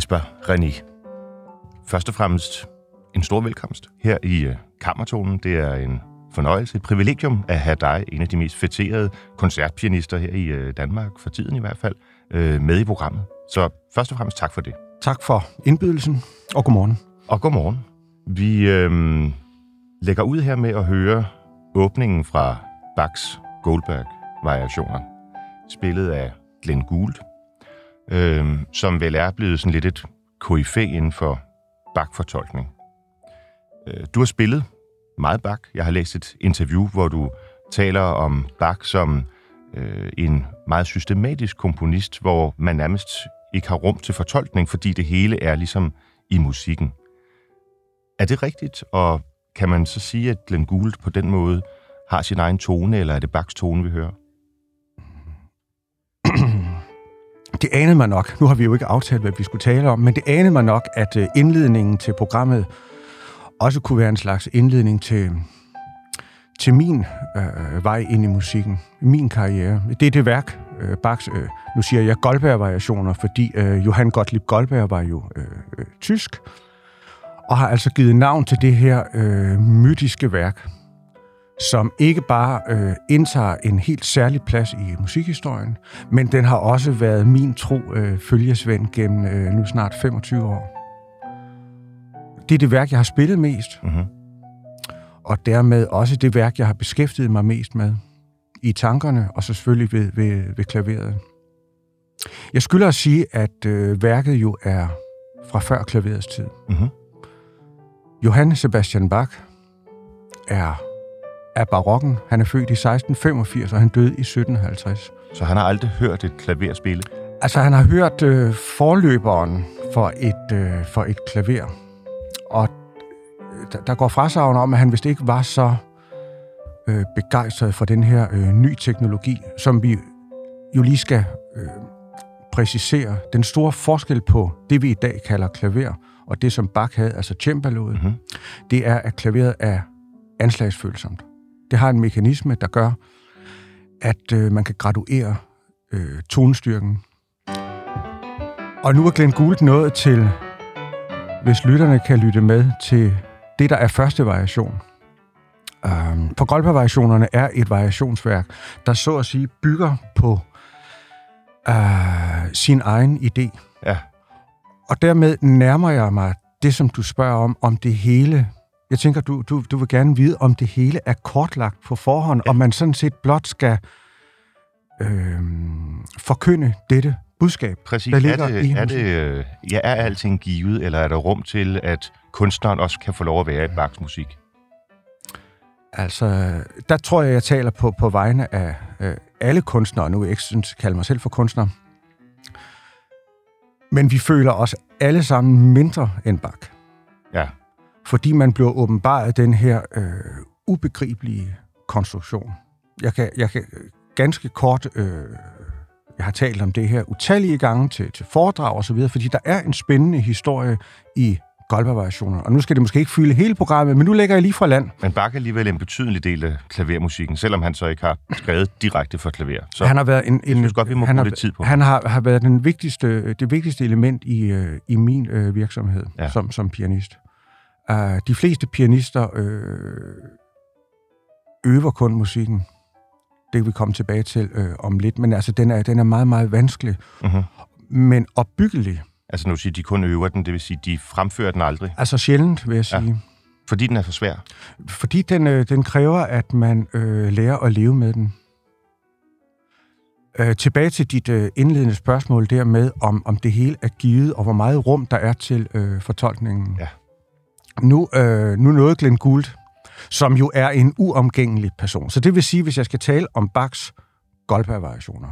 Jesper René. Først og fremmest en stor velkomst her i uh, Kammertonen. Det er en fornøjelse, et privilegium at have dig, en af de mest fætterede koncertpianister her i uh, Danmark, for tiden i hvert fald, uh, med i programmet. Så først og fremmest tak for det. Tak for indbydelsen, og godmorgen. Og godmorgen. Vi uh, lægger ud her med at høre åbningen fra Bachs Goldberg-variationer, spillet af Glenn Gould, øh, som vel er blevet sådan lidt et koryfæ inden for bakfortolkning. Øh, du har spillet meget Bach. Jeg har læst et interview, hvor du taler om Bach som øh, en meget systematisk komponist, hvor man nærmest ikke har rum til fortolkning, fordi det hele er ligesom i musikken. Er det rigtigt, og kan man så sige, at Glenn Gould på den måde har sin egen tone, eller er det Bachs tone, vi hører? Det anede man nok. Nu har vi jo ikke aftalt, hvad vi skulle tale om, men det anede man nok, at øh, indledningen til programmet også kunne være en slags indledning til, til min øh, vej ind i musikken, min karriere. Det er det værk, øh, Bachs, øh, nu siger jeg Goldberg-variationer, fordi øh, Johann Gottlieb Goldberg var jo øh, øh, tysk, og har altså givet navn til det her øh, mytiske værk, som ikke bare øh, indtager en helt særlig plads i musikhistorien, men den har også været min tro øh, følgesvend gennem øh, nu snart 25 år. Det er det værk, jeg har spillet mest, mm-hmm. og dermed også det værk, jeg har beskæftiget mig mest med i tankerne, og så selvfølgelig ved, ved, ved klaveret. Jeg skylder at sige, at øh, værket jo er fra før klaverets tid. Mm-hmm. Johann Sebastian Bach er af barokken. Han er født i 1685, og han døde i 1750. Så han har aldrig hørt et klaver spille? Altså, han har hørt øh, forløberen for et, øh, for et klaver. Og øh, der, der går frasagn om, at han vist ikke var så øh, begejstret for den her øh, ny teknologi, som vi jo lige skal øh, præcisere. Den store forskel på det, vi i dag kalder klaver, og det, som Bach havde, altså cembaloet, mm-hmm. det er, at klaveret er anslagsfølsomt. Det har en mekanisme, der gør, at øh, man kan graduere øh, tonestyrken. Og nu er Glenn Gould nået til, hvis lytterne kan lytte med, til det, der er første variation. Um, for Goldberg-variationerne er et variationsværk, der så at sige bygger på uh, sin egen idé. Ja. Og dermed nærmer jeg mig det, som du spørger om, om det hele jeg tænker, du, du, du vil gerne vide, om det hele er kortlagt på forhånd, ja. og man sådan set blot skal øh, forkynde dette budskab, Præcis. der ligger er det, i er det, øh, ja, er alting givet, eller er der rum til, at kunstneren også kan få lov at være i Bachs musik? Altså, der tror jeg, jeg taler på, på vegne af øh, alle kunstnere. Nu jeg ikke synes, kalde mig selv for kunstner. Men vi føler os alle sammen mindre end Bach. Ja fordi man bliver åbenbaret den her øh, ubegribelige konstruktion. Jeg kan, jeg kan ganske kort, øh, jeg har talt om det her utallige gange til, til foredrag og så videre, fordi der er en spændende historie i Goldberg-variationer. Og nu skal det måske ikke fylde hele programmet, men nu lægger jeg lige fra land. Men Bach er alligevel en betydelig del af klavermusikken, selvom han så ikke har skrevet direkte for klaver. Så han har været en, en, synes godt, vi må han bruge har, tid på. Han har, har været den vigtigste, det vigtigste element i, øh, i min øh, virksomhed ja. som, som pianist. Uh, de fleste pianister øh, øver kun musikken. Det kan vi komme tilbage til øh, om lidt, men altså, den er, den er meget, meget vanskelig, uh-huh. men opbyggelig. Altså nu siger de kun øver den, det vil sige, de fremfører den aldrig? Altså sjældent, vil jeg sige. Ja. Fordi den er for svær? Fordi den, øh, den kræver, at man øh, lærer at leve med den. Øh, tilbage til dit øh, indledende spørgsmål der med, om, om det hele er givet, og hvor meget rum der er til øh, fortolkningen. Ja. Nu, øh, nu nåede Glenn Gould, som jo er en uomgængelig person. Så det vil sige, hvis jeg skal tale om Bachs Goldberg-variationer,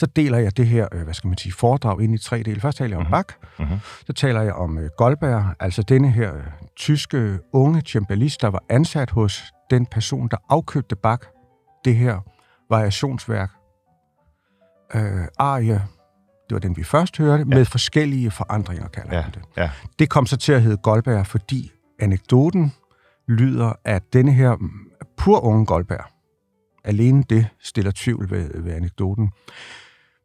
så deler jeg det her, øh, hvad skal man sige, foredrag ind i tre dele. Først taler jeg om mm-hmm. Bach, mm-hmm. så taler jeg om øh, Goldberg, altså denne her øh, tyske unge cembalist, der var ansat hos den person, der afkøbte Bach, det her variationsværk, øh, arie, det var den, vi først hørte, ja. med forskellige forandringer, kalder ja. det. Ja. Det kom så til at hedde Goldberg, fordi anekdoten lyder, at denne her pur unge Goldberg, alene det stiller tvivl ved, ved anekdoten,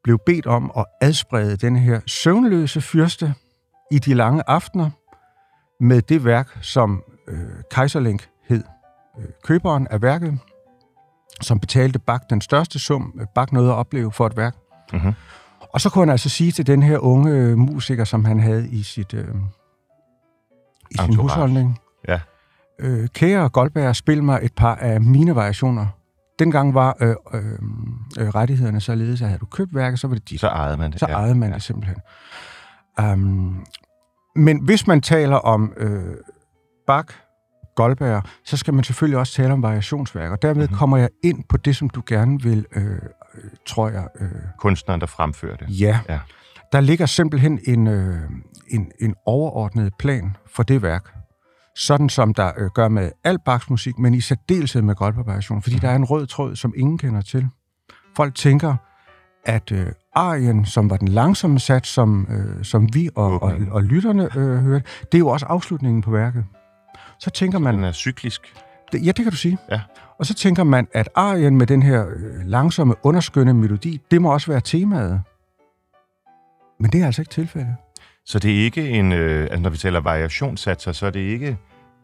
blev bedt om at adsprede denne her søvnløse fyrste i de lange aftener med det værk, som øh, Kaiserlink hed øh, køberen af værket, som betalte Bach den største sum, øh, Bach nåede at opleve for et værk. Mhm. Og så kunne han altså sige til den her unge øh, musiker, som han havde i sit øh, i sin Entourage. husholdning, Ja. øh, kære Goldberg, spil mig et par af mine variationer. Dengang var øh, øh, øh, rettighederne således, at havde du købt værket, så var det dit. Så ejede man det. Så ejede man det simpelthen. Um, men hvis man taler om øh, Bach, Goldberg, så skal man selvfølgelig også tale om variationsværker. Dermed Mhm. mm-hmm. kommer jeg ind på det, som du gerne vil, øh, øh, tror jeg, øh, Kunstneren, der fremfører det. ja. Ja. Der ligger simpelthen en, øh, en, en overordnet plan for det værk. Sådan som der øh, gør med al Bachs musik, men i særdeleshed med Goldberg-variation, fordi der er en rød tråd, som ingen kender til. Folk tænker, at øh, arien, som var den langsomme sats, som, øh, som vi og, og, Åbningen. og lytterne øh, hørte, det er jo også afslutningen på værket. Så tænker man, Den er cyklisk. det, ja, det kan du sige. Ja. Og så tænker man, at arien med den her øh, langsomme, underskønne melodi, det må også være temaet. Men det er altså ikke tilfældet. Så det er ikke en, øh, altså når vi taler variationssatser, så er det ikke,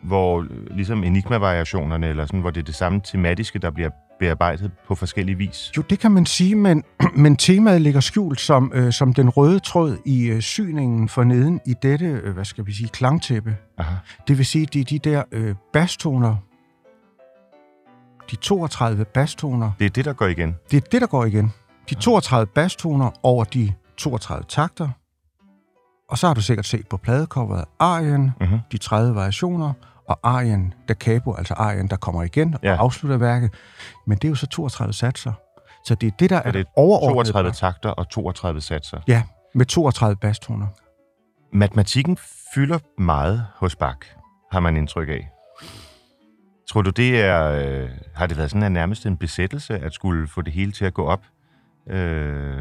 hvor øh, ligesom enigma-variationerne, eller sådan, hvor det er det samme tematiske, der bliver bearbejdet på forskellige vis. Jo, det kan man sige, men, men temaet ligger skjult som, øh, som den røde tråd i øh, syningen for neden i dette, øh, hvad skal vi sige, klangtæppe. Aha. Det vil sige, det er de der øh, bastoner, de 32 bastoner, Det er det, der går igen. det er det, der går igen. De 32 bastoner over de 32 takter. Og så har du sikkert set på pladecoveret arien, Mhm. de 30 variationer, og arien da capo, altså arien, der kommer igen Ja. og afslutter værket. Men det er jo så 32 satser. Så det er det, der er, det det overordnede. 32 takter og 32 satser. Ja, med 32 bastoner. Matematikken fylder meget hos Bach, har man indtryk af. Tror du, det er... Øh, har det været sådan en nærmest en besættelse, at skulle få det hele til at gå op? Øh,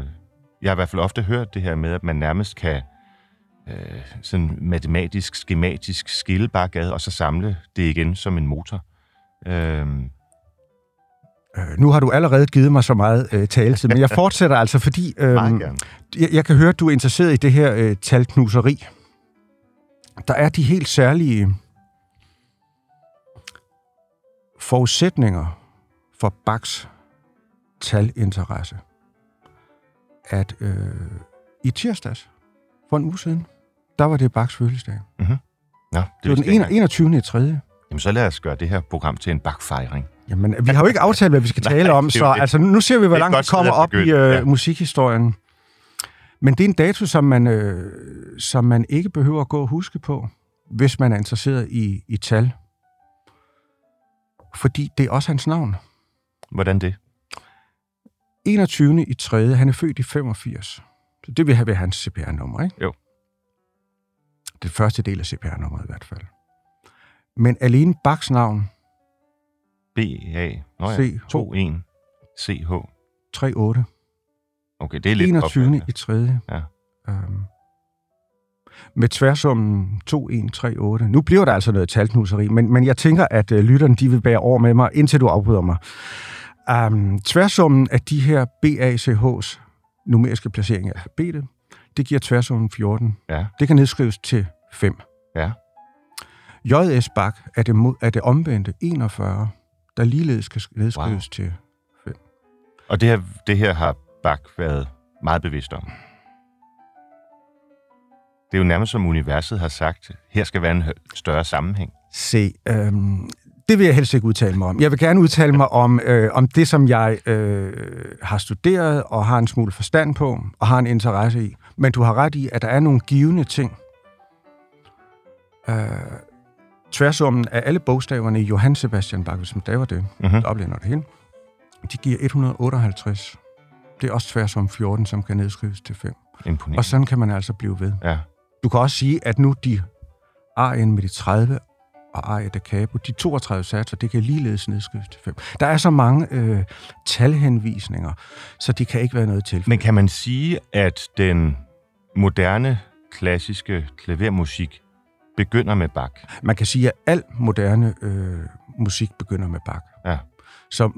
jeg har i hvert fald ofte hørt det her med, at man nærmest kan øh, sådan matematisk, skematisk skille Bach ad, og så samle det igen som en motor. Øh, Øh, nu har du allerede givet mig så meget øh, taletid, men jeg fortsætter altså, fordi øh, jeg, jeg kan høre, at du er interesseret i det her øh, talknuseri. Der er de helt særlige forudsætninger for Bachs talinteresse. At øh, i tirsdags, for en uge siden, der var det Bachs fødselsdag. Nå, Det, det var den jeg ikke 21. i 3. Jamen, så lad os gøre det her program til en Bach-fejring. Jamen, vi har jo ikke aftalt, hvad vi skal Nej, tale om, det er så det. altså, nu ser vi, hvor langt vi kommer op i øh, ja. musikhistorien. Men det er en dato, som man, øh, som man ikke behøver at gå og huske på, hvis man er interesseret i, i tal. Fordi det er også hans navn. Hvordan det? 21. i 3. Han er født i 85. Så det vil have været hans CPR-nummer, ikke? Jo. Det første del af CPR-nummeret i hvert fald. Men alene Bachs navn, B-A. Nå ja, C. 2-1. CH. 38. Okay, det er lidt 21. opfølgende. i 3. Ja. Øhm, med tværsummen 2138. Nu bliver der altså noget talknuseri, men, men jeg tænker, at øh, lytterne de vil bære over med mig, indtil du afbryder mig. Um, tværsummen af de her BACH's numeriske placering af alfabetet, det giver tværsummen 14. Ja. Det kan nedskrives til 5. Ja. JS Bak er det, mod, er det omvendte 41, der ligeledes kan sk- nedskrives Wow. til Og det her, det her har Bach været meget bevidst om. Det er jo nærmest som universet har sagt, her skal være en større sammenhæng. Se, øhm, det vil jeg helst ikke udtale mig om. Jeg vil gerne udtale mig om, øh, om det, som jeg øh, har studeret og har en smule forstand på og har en interesse i. Men du har ret i, at der er nogle givende ting. Øh, tværsummen af alle bogstaverne i Johann Sebastian Bach, hvis man staver det, Mm-hmm. oplænder det hele, de giver 158. Det er også tværsum 14, som kan nedskrives til 5. Imponerende. Og sådan kan man altså blive ved. Ja. Du kan også sige, at nu de arien med de 30 og arie da capo, de 32 satser, det kan ligeledes nedskrives til 5. Der er så mange øh, talhenvisninger, så det kan ikke være noget til. Men kan man sige, at den moderne, klassiske klavermusik begynder med Bach? Man kan sige, at al moderne øh, musik begynder med Bach. Ja. Så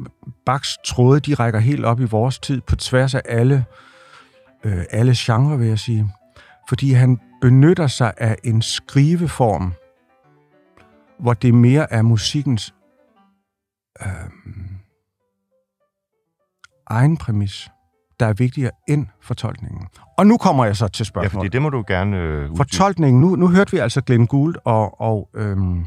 Bachs tråde, de rækker helt op i vores tid, på tværs af alle, øh, alle genrer, vil jeg sige. Fordi han, benytter sig af en skriveform, hvor det mere er musikkens øh, egen præmis, der er vigtigere end fortolkningen. Og nu kommer jeg så til Ja, spørgsmålet. fordi det må du gerne øh, uddybe. Fortolkningen, nu, nu hørte vi altså Glenn Gould, og, og, øhm,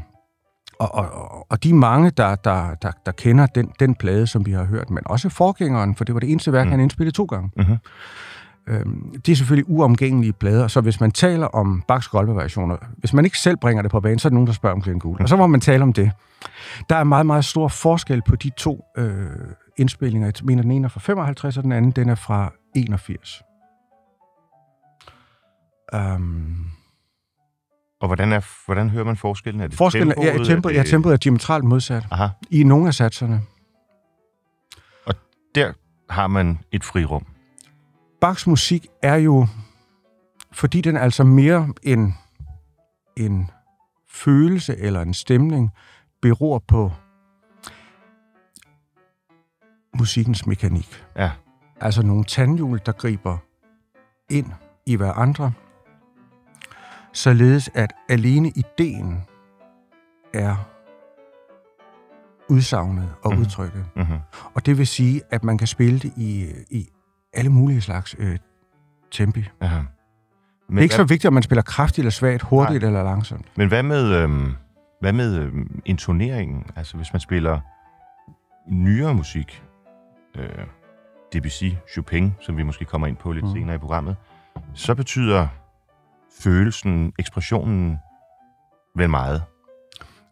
og, og, og, og de mange, der, der, der, der kender den, den plade, som vi har hørt, men også forgængeren, for det var det eneste værk, Mm. han indspillede to gange. Mhm. Øhm, det er selvfølgelig uomgængelige plader, så hvis man taler om Bachs variationer hvis man ikke selv bringer det på banen, så er der nogen, der spørger om Glenn Gould. Og så må man tale om det. Der er meget, meget stor forskel på de to øh, indspillinger. Jeg mener, den ene er fra 55, og den anden den er fra 81. Um, Og hvordan, er, hvordan hører man forskellen? Er det Forskellen er, ja, tempoet? tempo, ja, tempoet er diametralt modsat Aha, i nogle af satserne. der har man et frirum. Bachs musik er jo, fordi den er altså mere en, en følelse eller en stemning, beror på musikkens mekanik. Ja. Altså nogle tandhjul, der griber ind i hver andre, således at alene ideen er udsagnet og Mhm. udtrykket. Mm-hmm. Og det vil sige, at man kan spille det i, i alle mulige slags øh, tempi. Aha. Men det er ikke hvad, så vigtigt, om man spiller kraftigt eller svagt, hurtigt Nej. eller langsomt. men hvad med, øhm, hvad med øhm, intoneringen? Altså hvis man spiller nyere musik, øh, Debussy, Chopin, som vi måske kommer ind på lidt mm. senere i programmet, så betyder følelsen, ekspressionen vel meget.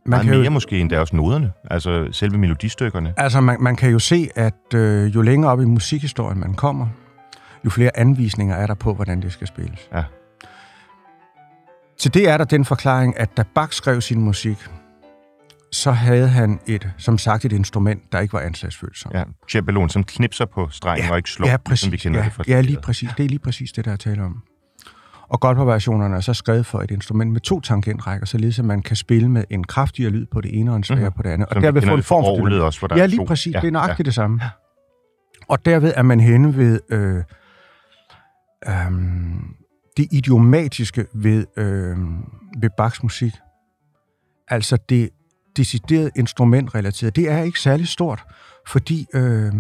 Man kan, mere jo, måske endda også noderne, altså selve melodistykkerne. altså man, man kan jo se, at øh, jo længere op i musikhistorien man kommer, jo flere anvisninger er der på, hvordan det skal spilles. Ja. Til det er der den forklaring, at da Bach skrev sin musik, så havde han et, som sagt, et instrument, der ikke var anslagsfølsomt. Ja, cembaloen, som knipser på strengen Ja, og ikke slår, ja, som præcis. vi kender ja, det fra ja, lige præcis. Det er lige præcis det, der er tale om. Og Goldberg-versionerne er så skrevet for et instrument med to tangentrækker, således at man kan spille med en kraftigere lyd på det ene og en svagere Mhm. på det andet. Og derved få en det form for dynamik. også, Ja, lige præcis. Ja, Det er nøjagtigt ja. det samme. Og derved er man henne ved øh, øhm, det idiomatiske ved, øh, ved Bachs musik. Altså det decideret instrumentrelateret. Det er ikke særlig stort, fordi øh,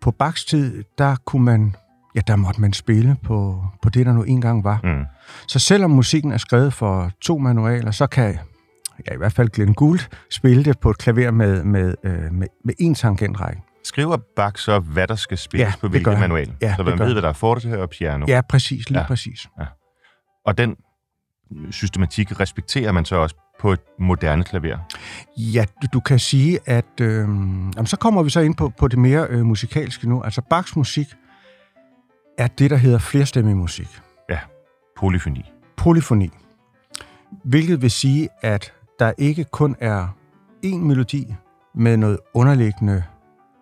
på Bachs tid, der kunne man, ja, der måtte man spille på, på det, der nu engang var. Mm. Så selvom musikken er skrevet for to manualer, så kan ja, i hvert fald Glenn Gould spille det på et klaver med, med, øh, med, med én tangentrække. Skriver Bach så, hvad der skal spilles Ja, på hvilken manual? Ja, så man ved, hvad der er forte og piano. Ja, præcis, lige Ja. ja. præcis. Og den systematik respekterer man så også på et moderne klaver. Ja, du, du kan sige, at øh, jamen, så kommer vi så ind på, på det mere øh, musikalske nu. Altså Bachs musik er det, der hedder flerstemmig musik. Polyfoni. Polyfoni. Hvilket vil sige, at der ikke kun er én melodi med noget underliggende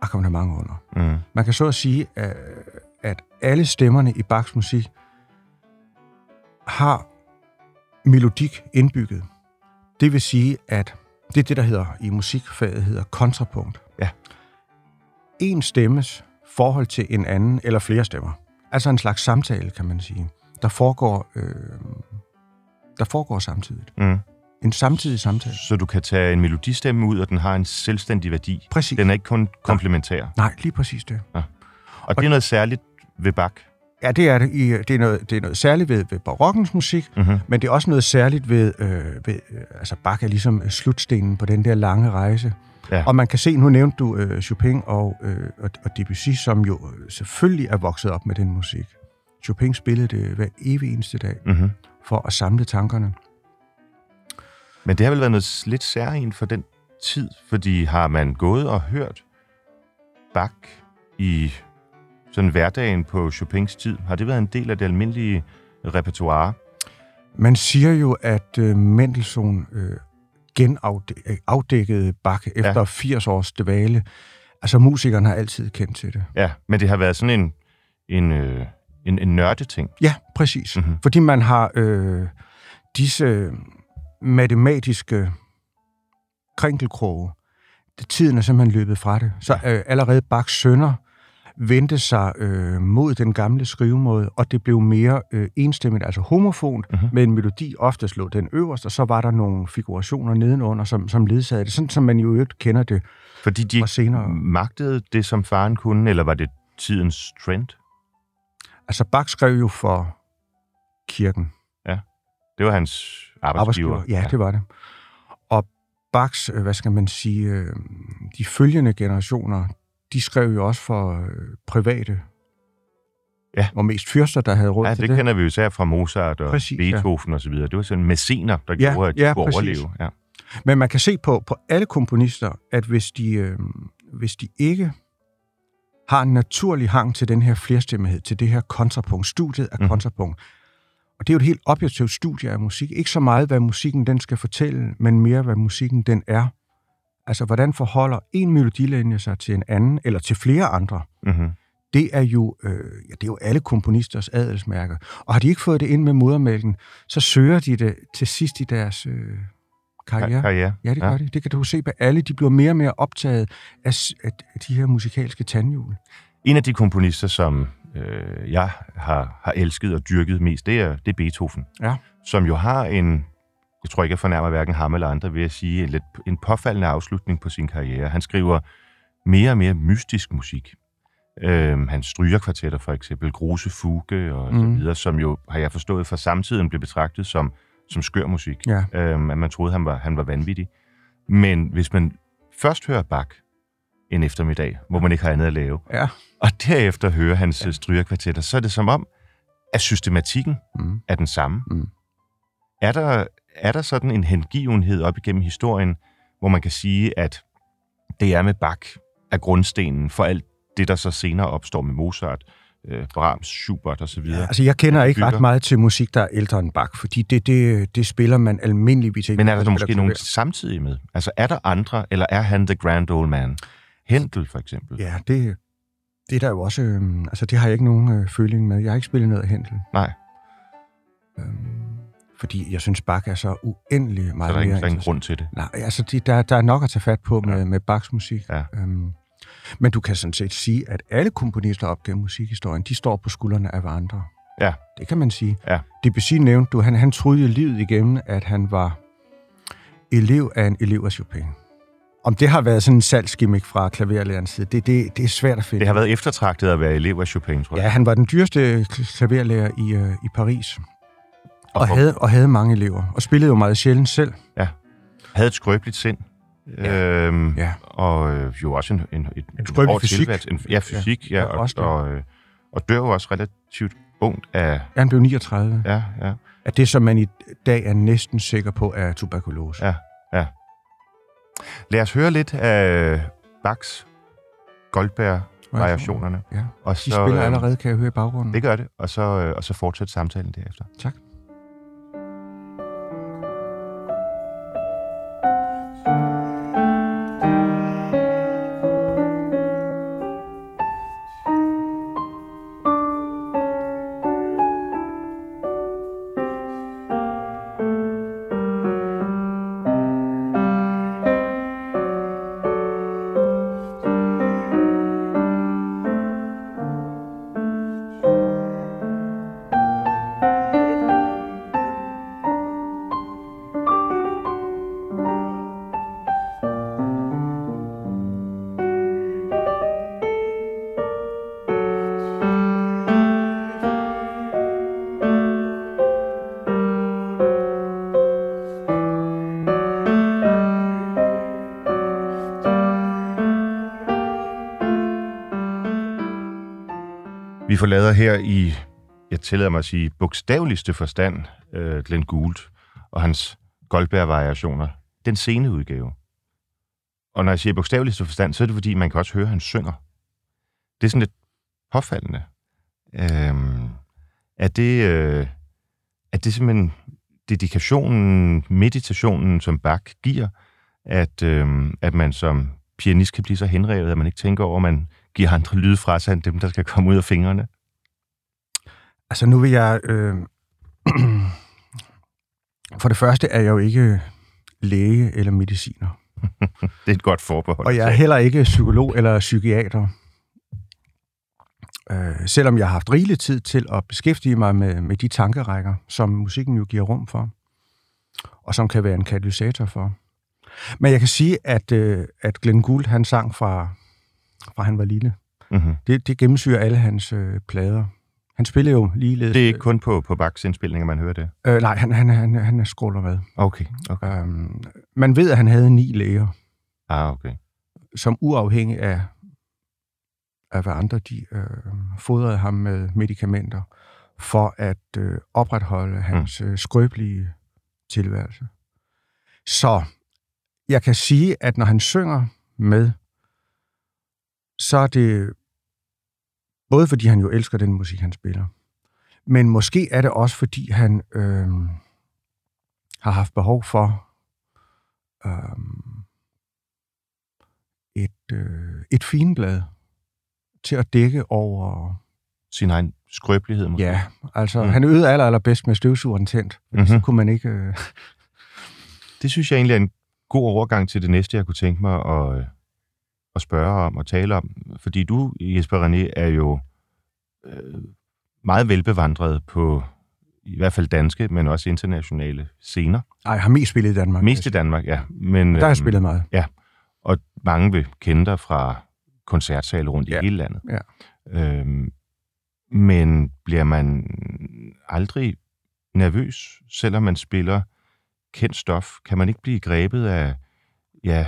akkompagnement under. Mm. Man kan så at sige, at- at alle stemmerne i Bachs musik har melodik indbygget. Det vil sige, at det er det, der hedder i musikfaget hedder kontrapunkt. Ja. En stemmes forhold til en anden eller flere stemmer. Altså en slags samtale, kan man sige. Der foregår, øh, der foregår samtidigt. Mm. En samtidig samtale. Så du kan tage en melodistemme ud, og den har en selvstændig værdi. Præcis. Den er ikke kun komplementær. Nej, lige præcis det. Og det er noget særligt ved Bach. Ja, det er det. I, det, er noget, det er noget særligt ved, ved barokkens musik, Mm-hmm. Men det er også noget særligt ved, øh, ved øh, altså Bach er ligesom slutstenen på den der lange rejse. Ja. Og man kan se, nu nævnte du øh, Chopin og, øh, og, og Debussy, som jo øh, selvfølgelig er vokset op med den musik. Chopin spillede det hver evig eneste dag Mm-hmm. for at samle tankerne. Men det har vel været noget lidt særligt for den tid, fordi har man gået og hørt Bach i sådan hverdagen på Chopins tid, har det været en del af det almindelige repertoire? Man siger jo, at øh, Mendelssohn øh, genafdækkede Bach efter Ja. ja. 80 års dvale. Altså musikerne har altid kendt til det. Ja, men det har været sådan en, en, øh, en, en nørdeting. Ja, præcis. Mhm. Mm-hmm. Fordi man har øh, disse matematiske krinkelkroge. Det- Tiden er simpelthen løbet fra det. Så øh, allerede Bachs sønner vendte sig øh, mod den gamle skrivemåde, og det blev mere øh, enstemmigt, altså homofon, mm-hmm. med en melodi, ofte slå den øverst, og så var der nogle figurationer nedenunder, som, som ledsagede det, sådan som man jo ikke kender det Fordi de fra senere. magtede det, som faren kunne, eller var det tidens trend? Altså Bach skrev jo for kirken. Det var hans arbejdsgiver. Ja, det var det. Og Bachs, øh, hvad skal man sige, øh, de følgende generationer, de skrev jo også for øh, private. Ja. Og mest fyrster, der havde råd Ja, til det det. kender vi jo især fra Mozart og Præcis, ja. Beethoven og så videre. Det var sådan mæscener, der Ja, gjorde, at de ja, kunne præcis. overleve. Ja. Men man kan se på, på alle komponister, at hvis de, øh, hvis de ikke har en naturlig hang til den her flerstemmighed, til det her kontrapunkt, studiet af mm. kontrapunkt, og det er jo et helt objektivt studie af musik. Ikke så meget, hvad musikken den skal fortælle, men mere, hvad musikken den er. Altså, hvordan forholder en melodilinje sig til en anden, eller til flere andre? Mm-hmm. Det er jo, øh, ja, det er jo alle komponisters adelsmærker. Og har de ikke fået det ind med modermælken, så søger de det til sidst i deres øh, karriere. Karriere. Ja, det gør ja. de. Det kan du se på alle. De bliver mere og mere optaget af af de her musikalske tandhjul. En af de komponister, som øh, jeg har, har elsket og dyrket mest, det er, det er Beethoven. Ja. Som jo har en, jeg tror ikke, jeg fornærmer hverken ham eller andre ved at sige, en, lidt, en påfaldende afslutning på sin karriere. Han skriver mere og mere mystisk musik. Øhm, hans strygerkvartetter for eksempel, Gruse Fuge og mm. så videre, som jo, har jeg forstået, fra samtiden blev betragtet som, som skør musik. Ja. Øhm, at man troede, han var, han var vanvittig. Men hvis man først hører Bach en eftermiddag, hvor man ikke har andet at lave, Ja. og derefter hører hans ja. strygerkvartetter, så er det som om, at systematikken Mm. er den samme. Mm. Er, der, er der sådan en hengivenhed op igennem historien, hvor man kan sige, at det er med Bach er grundstenen for alt det, der så senere opstår med Mozart, øh, Brahms, Schubert osv.? Ja, altså, jeg kender ikke ret meget til musik, der er ældre end Bach, fordi det, det, det spiller man almindeligvis ikke. Men er der man måske nogen samtidig med? Altså er der andre, eller er han the grand old man? Hentel for eksempel? Ja, det, det er der jo også... Øhm, altså, det har jeg ikke nogen øh, føling med. Jeg har ikke spillet noget af Hentel. Nej, Øhm, fordi jeg synes, Bach er så uendelig så meget er der ingen, mere der er ingen grund til det. Nej, altså de, der, der er nok at tage fat på med, Ja. med Bachs musik. Ja. Øhm, men du kan sådan set sige, at alle komponister op gennem musikhistorien, de står på skuldrene af hverandre. Ja. Det kan man sige. Ja. Debussy nævnte du, han, han troede livet igennem, at han var elev af en elev af Chopin. Om det har været sådan en salgsgimmick fra klaverlærerens side, det, det, det er svært at finde. Det har været eftertragtet at være elev af Chopin, tror jeg. Ja, han var den dyreste kl- klaverlærer i, øh, i Paris. Og, for- havde, og havde mange elever. Og spillede jo meget sjældent selv. havde et skrøbeligt sind. Ja. Øhm, Ja. Og øh, jo også en, en, et, En skrøbelig fysik. tilvært- En, ja, fysik, ja. Ja, ja og, og, øh, og dør jo også relativt ungt af... Ja, han blev 39. Ja, ja, Af det, som man i dag er næsten sikker på, er tuberkulose. ja, ja. Lad os høre lidt af Bachs Goldberg-variationerne. Ja. Og De spiller øh, allerede, kan jeg høre i baggrunden. Det gør det, og så, øh, og så fortsætte samtalen derefter. Tak. Vi forlader her i, jeg tillader mig at sige, bogstaveligste forstand, øh, Glenn Gould og hans Goldberg-variationer. Den sene udgave. Og når jeg siger bogstaveligste forstand, så er det fordi, man kan også høre, at han synger. Det er sådan lidt påfaldende. Øhm, er det, øh, er det simpelthen dedikationen, meditationen, som Bach giver, at, øh, at man som pianist kan blive så henrevet, at man ikke tænker over, at man giver andre lyde fra sig, end dem, der skal komme ud af fingrene? Altså nu vil jeg... Øh, for det første er jeg jo ikke læge eller mediciner. Det er et godt forbehold. Og jeg er heller ikke psykolog eller psykiater. Øh, selvom jeg har haft rigelig tid til at beskæftige mig med, med de tankerækker, som musikken jo giver rum for, og som kan være en katalysator for. Men jeg kan sige, at, øh, at Glenn Gould, han sang fra, fra han var lille. Mm-hmm. Det, det gennemsyrer alle hans øh, plader. Han spiller jo ligeledes... Det er ikke kun på, på Bachs indspilninger, man hører det? Øh, nej, han, han, han, han er skråler med. Okay. okay. Øhm, man ved, at han havde ni læger, Ah, okay. som uafhængig af, af hvad andre de øh, fodrede ham med medicamenter, for at øh, opretholde hans øh, skrøbelige tilværelse. Så jeg kan sige, at når han synger med, så er det både fordi han jo elsker den musik, han spiller, men måske er det også fordi han øh, har haft behov for øh, et, øh, et finblad til at dække over... Sin egen skrøbelighed måske? Ja, altså Mm. han øvede aller, allerbedst med støvsugeren tændt. Mm-hmm. Mhm. Så kunne man ikke... Øh, Det synes jeg egentlig er en god overgang til det næste, jeg kunne tænke mig at, øh, at spørge om og tale om. Fordi du, Jesper René, er jo øh, meget velbevandret på i hvert fald danske, men også internationale scener. ej, jeg har mest spillet i Danmark. Mest i Danmark, ja. Men, Der har jeg øhm, spillet meget. Og mange vil kende dig fra koncertsale rundt Ja. i hele landet. Ja. Øhm, men bliver man aldrig nervøs, selvom man spiller kendt stof? Kan man ikke blive grebet af ja,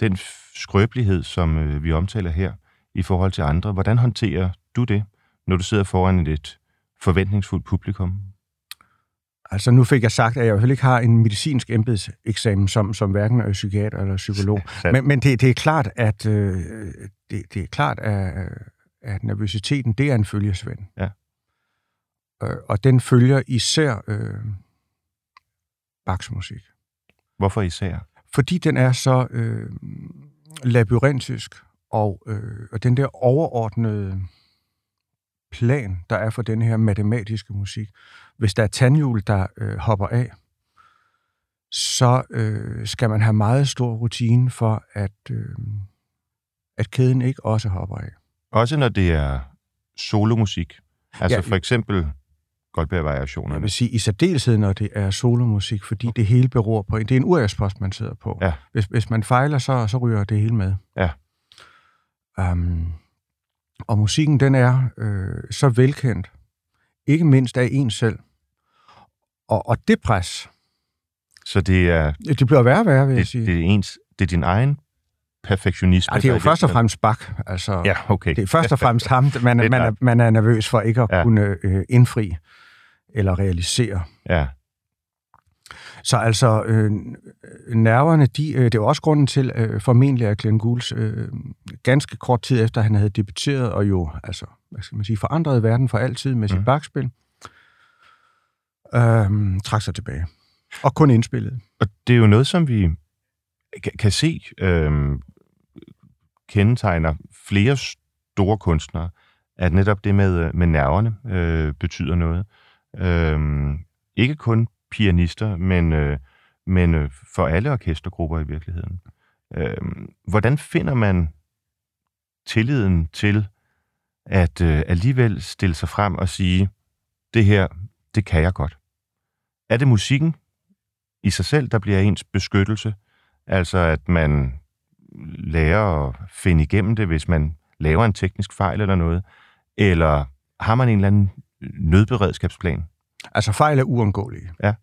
den skrøbelighed, som øh, vi omtaler her, i forhold til andre? Hvordan håndterer du det, når du sidder foran et forventningsfuldt publikum? Altså nu fik jeg sagt, at jeg fald ikke har en medicinsk embedseksamen, som, som hverken er psykiater eller psykolog. Sandt. Men, men det, det er klart, at øh, det, det er klart, at, at nervøsiteten, det er en følgesvend. Ja. Øh, og den følger især øh, Bachs musik. Hvorfor især? Fordi den er så øh, labyrintisk, og, øh, og den der overordnede plan, der er for den her matematiske musik, hvis der er tandhjul, der øh, hopper af, så øh, skal man have meget stor rutine for, at, øh, at kæden ikke også hopper af. Også når det er solomusik. Altså Ja, for eksempel Goldberg-variationerne. Jeg vil sige i særdeleshed, når det er solomusik, fordi det hele beror på... Det er en uriaspost, man sidder på. Ja. Hvis, hvis man fejler, så, så ryger det hele med. Ja. Um, og musikken, den er øh, så velkendt, ikke mindst af en selv. Og, og det pres, Så det er, det bliver værre og værre, vil jeg det, sige. det, er ens, det er din egen perfektionisme. ja, det er jo først og fremmest Bach. Altså, Ja, okay. Det er først og fremmest ham, man, er man, er, man er nervøs for ikke at ja. kunne øh, indfri eller realisere. Ja, Så altså, øh, nerverne, de, øh, det er jo også grunden til, øh, formentlig at Glenn Goulds øh, ganske kort tid efter, han havde debuteret, og jo, altså, hvad skal man sige, forandrede verden for altid med sit mm. bagspil, øh, trak sig tilbage. Og kun indspillet. og det er jo noget, som vi kan, kan se øh, kendetegner flere store kunstnere, at netop det med, øh, med nerverne øh, betyder noget. Øh, Øhm, ikke kun pianister, men, øh, men øh, for alle orkestergrupper i virkeligheden. Øh, hvordan finder man tilliden til at øh, alligevel stille sig frem og sige, det her, det kan jeg godt? Er det musikken i sig selv, der bliver ens beskyttelse? Altså at man lærer at finde igennem det, hvis man laver en teknisk fejl eller noget? Eller har man en eller anden nødberedskabsplan? Altså, fejl er uundgåelige. Ja.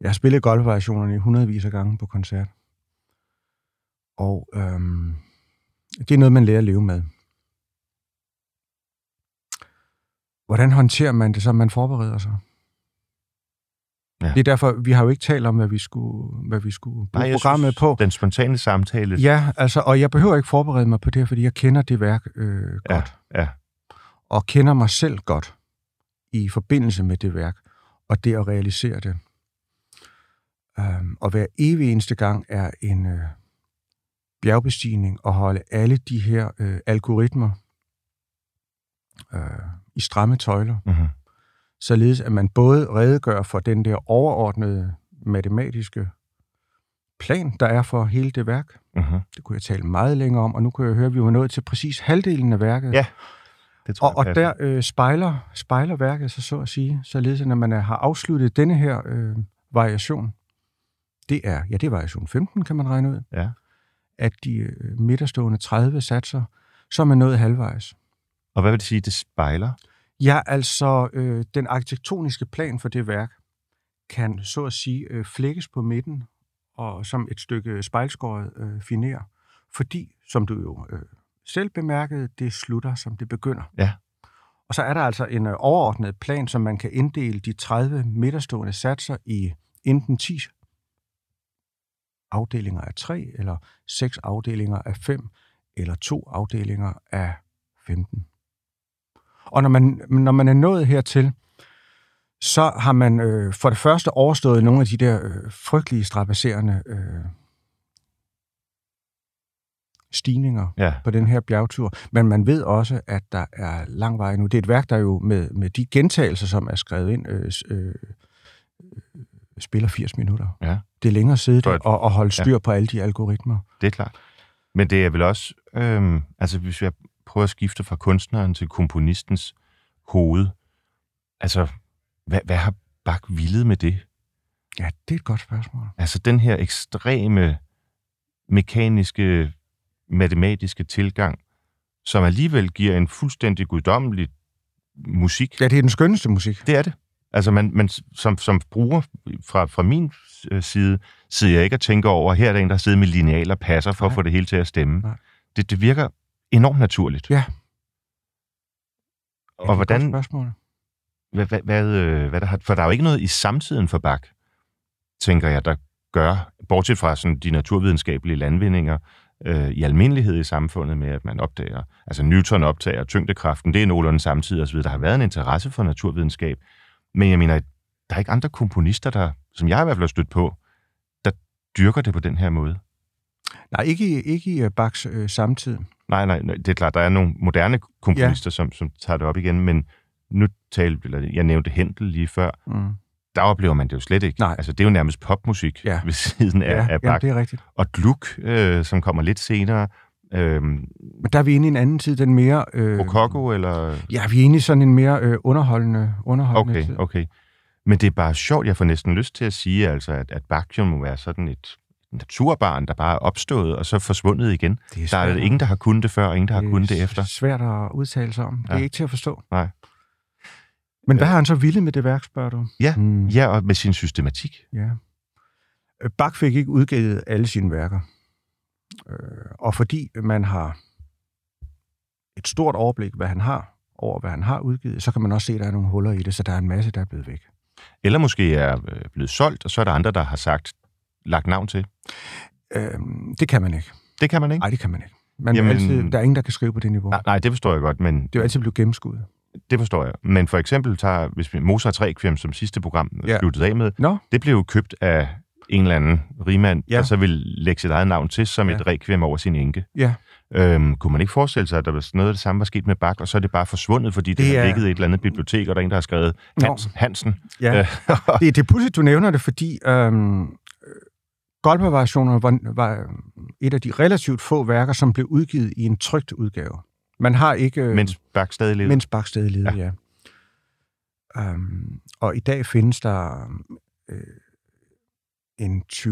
Jeg har spillet golfvariationerne i hundredvis af gange på koncert. Og øhm, det er noget, man lærer at leve med. Hvordan håndterer man det, så man forbereder sig? Ja. Det er derfor, vi har jo ikke talt om, hvad vi skulle, hvad vi skulle bruge jeg programmet synes, på. Den spontane samtale. Ja, altså, og jeg behøver ikke forberede mig på det, fordi jeg kender det værk øh, ja, godt. ja. Og kender mig selv godt i forbindelse med det værk, og det at realisere det. Um, og hver evig eneste gang er en øh, bjergbestigning at holde alle de her øh, algoritmer øh, i stramme tøjler, Mm-hmm. således at man både redegør for den der overordnede matematiske plan, der er for hele det værk. Mm-hmm. Det kunne jeg tale meget længere om, og nu kunne jeg høre, at vi var nået til præcis halvdelen af værket. Ja. Det tror Og, og jeg passer. der øh, spejler, spejler værket sig, så at sige, således at når man har afsluttet denne her øh, variation, det er, ja, det er variation 15, kan man regne ud, Ja. at de øh, midterstående 30 satser, så er man nået halvvejs. Og hvad vil det sige, det spejler? Ja, altså øh, den arkitektoniske plan for det værk kan så at sige øh, flækkes på midten og som et stykke spejlskåret øh, finer, fordi, som du jo øh, selv bemærkede, det slutter, som det begynder. Ja. Og så er der altså en øh, overordnet plan, som man kan inddele de 30 midterstående satser i enten 10 afdelinger af 3, eller 6 afdelinger af 5, eller to afdelinger af 15. Og når man, når man er nået hertil, så har man øh, for det første overstået nogle af de der øh, frygtelige strapasserende øh, stigninger Ja. på den her bjergtur. Men man ved også, at der er lang vej nu. Det er et værk, der jo med, med de gentagelser, som er skrevet ind, øh, øh, øh, spiller 80 minutter. Ja. Det er længere at sidde der et- og, og holde styr på alle de algoritmer. Det er klart. Men det er vel også, øhm, altså hvis jeg prøver at skifte fra kunstneren til komponistens hoved, altså hvad, hvad har Bach villet med det? Ja, det er et godt spørgsmål. Altså den her ekstreme mekaniske, matematiske tilgang, som alligevel giver en fuldstændig guddommelig musik. Ja, det er den skønneste musik. Det er det. Altså man, man som, som bruger fra, fra min øh, side, sidder jeg ikke og tænker over, her er der en, der sidder med lineal og passer for Nej. at få det hele til at stemme. Nej. Det, det virker enormt naturligt. Ja. Ja, Og et hvordan- spørgsmål. Hvad, hvad, hvad, øh, hvad der har, for der er jo ikke noget i samtiden for Bach, tænker jeg, der gør, bortset fra sådan de naturvidenskabelige landvindinger, øh, i almindelighed i samfundet med, at man opdager, altså Newton opdager tyngdekraften, det er nogenlunde samtidig osv. Der har været en interesse for naturvidenskab, men jeg mener, der er ikke andre komponister, der, som jeg i hvert fald har stødt på, der dyrker det på den her måde. Nej, ikke i, ikke i øh, Bachs øh, samtid. Nej, nej, nej, det er klart, der er nogle moderne komponister, ja. som, som tager det op igen, men nu talte, eller jeg nævnte Hentel lige før, Mm. Der oplever man det jo slet ikke. Nej. Altså, det er jo nærmest popmusik Ja. ved siden af, Ja, af Bach. det er rigtigt. Og Gluck, øh, som kommer lidt senere. Øh, Men der er vi inde i en anden tid, den mere... Øh, Rococo, eller... Ja, vi er inde i sådan en mere øh, underholdende, underholdende Okay, tid. okay. Men det er bare sjovt, jeg får næsten lyst til at sige, altså, at, at Bach jo må være sådan et naturbarn, der bare er opstået og så forsvundet igen. Det Der er svært- ingen, der har kunnet det før, og ingen, der har kunnet det efter. svært at udtale sig om. Det er Ja. ikke til at forstå. Nej. Men hvad har han så ville med det værk, spørger du? Ja, Mm, Ja, og med sin systematik. ja. Øh, Bach fik ikke udgivet alle sine værker. Øh, og fordi man har et stort overblik, hvad han har, over hvad han har udgivet, så kan man også se, at der er nogle huller i det, så der er en masse, der er blevet væk. Eller måske er øh, blevet solgt, og så er der andre, der har sagt, lagt navn til. Øh, det kan man ikke. Det kan man ikke. Nej, det kan man ikke. Man Jamen... altid, der er ingen, der kan skrive på det niveau. Nej, nej, det forstår jeg godt, men Det er jo altid blevet gennemskuddet. Det forstår jeg. Men for eksempel tager, hvis vi Mozart Requiem som sidste program Ja. ja. sluttede af med, Nå, det blev jo købt af en eller anden rigmand, Ja. der så ville lægge sit eget navn til som Ja. et requiem over sin enke. ja. Øhm, kunne man ikke forestille sig, at der var noget af det samme var sket med Bach, og så er det bare forsvundet, fordi det, Det har ligget i et eller andet bibliotek, og der er en, der har skrevet. Hans, Hansen. Ja, Øh, det, det er pudsigt, du nævner det, fordi øhm, Goldberg-variationer var, var et af de relativt få værker, som blev udgivet i en trygt udgave. Man har ikke... øh, mens Bach stadig levede. mens Bach stadig levede, ja. ja. Um, og i dag findes der øh, en 20-25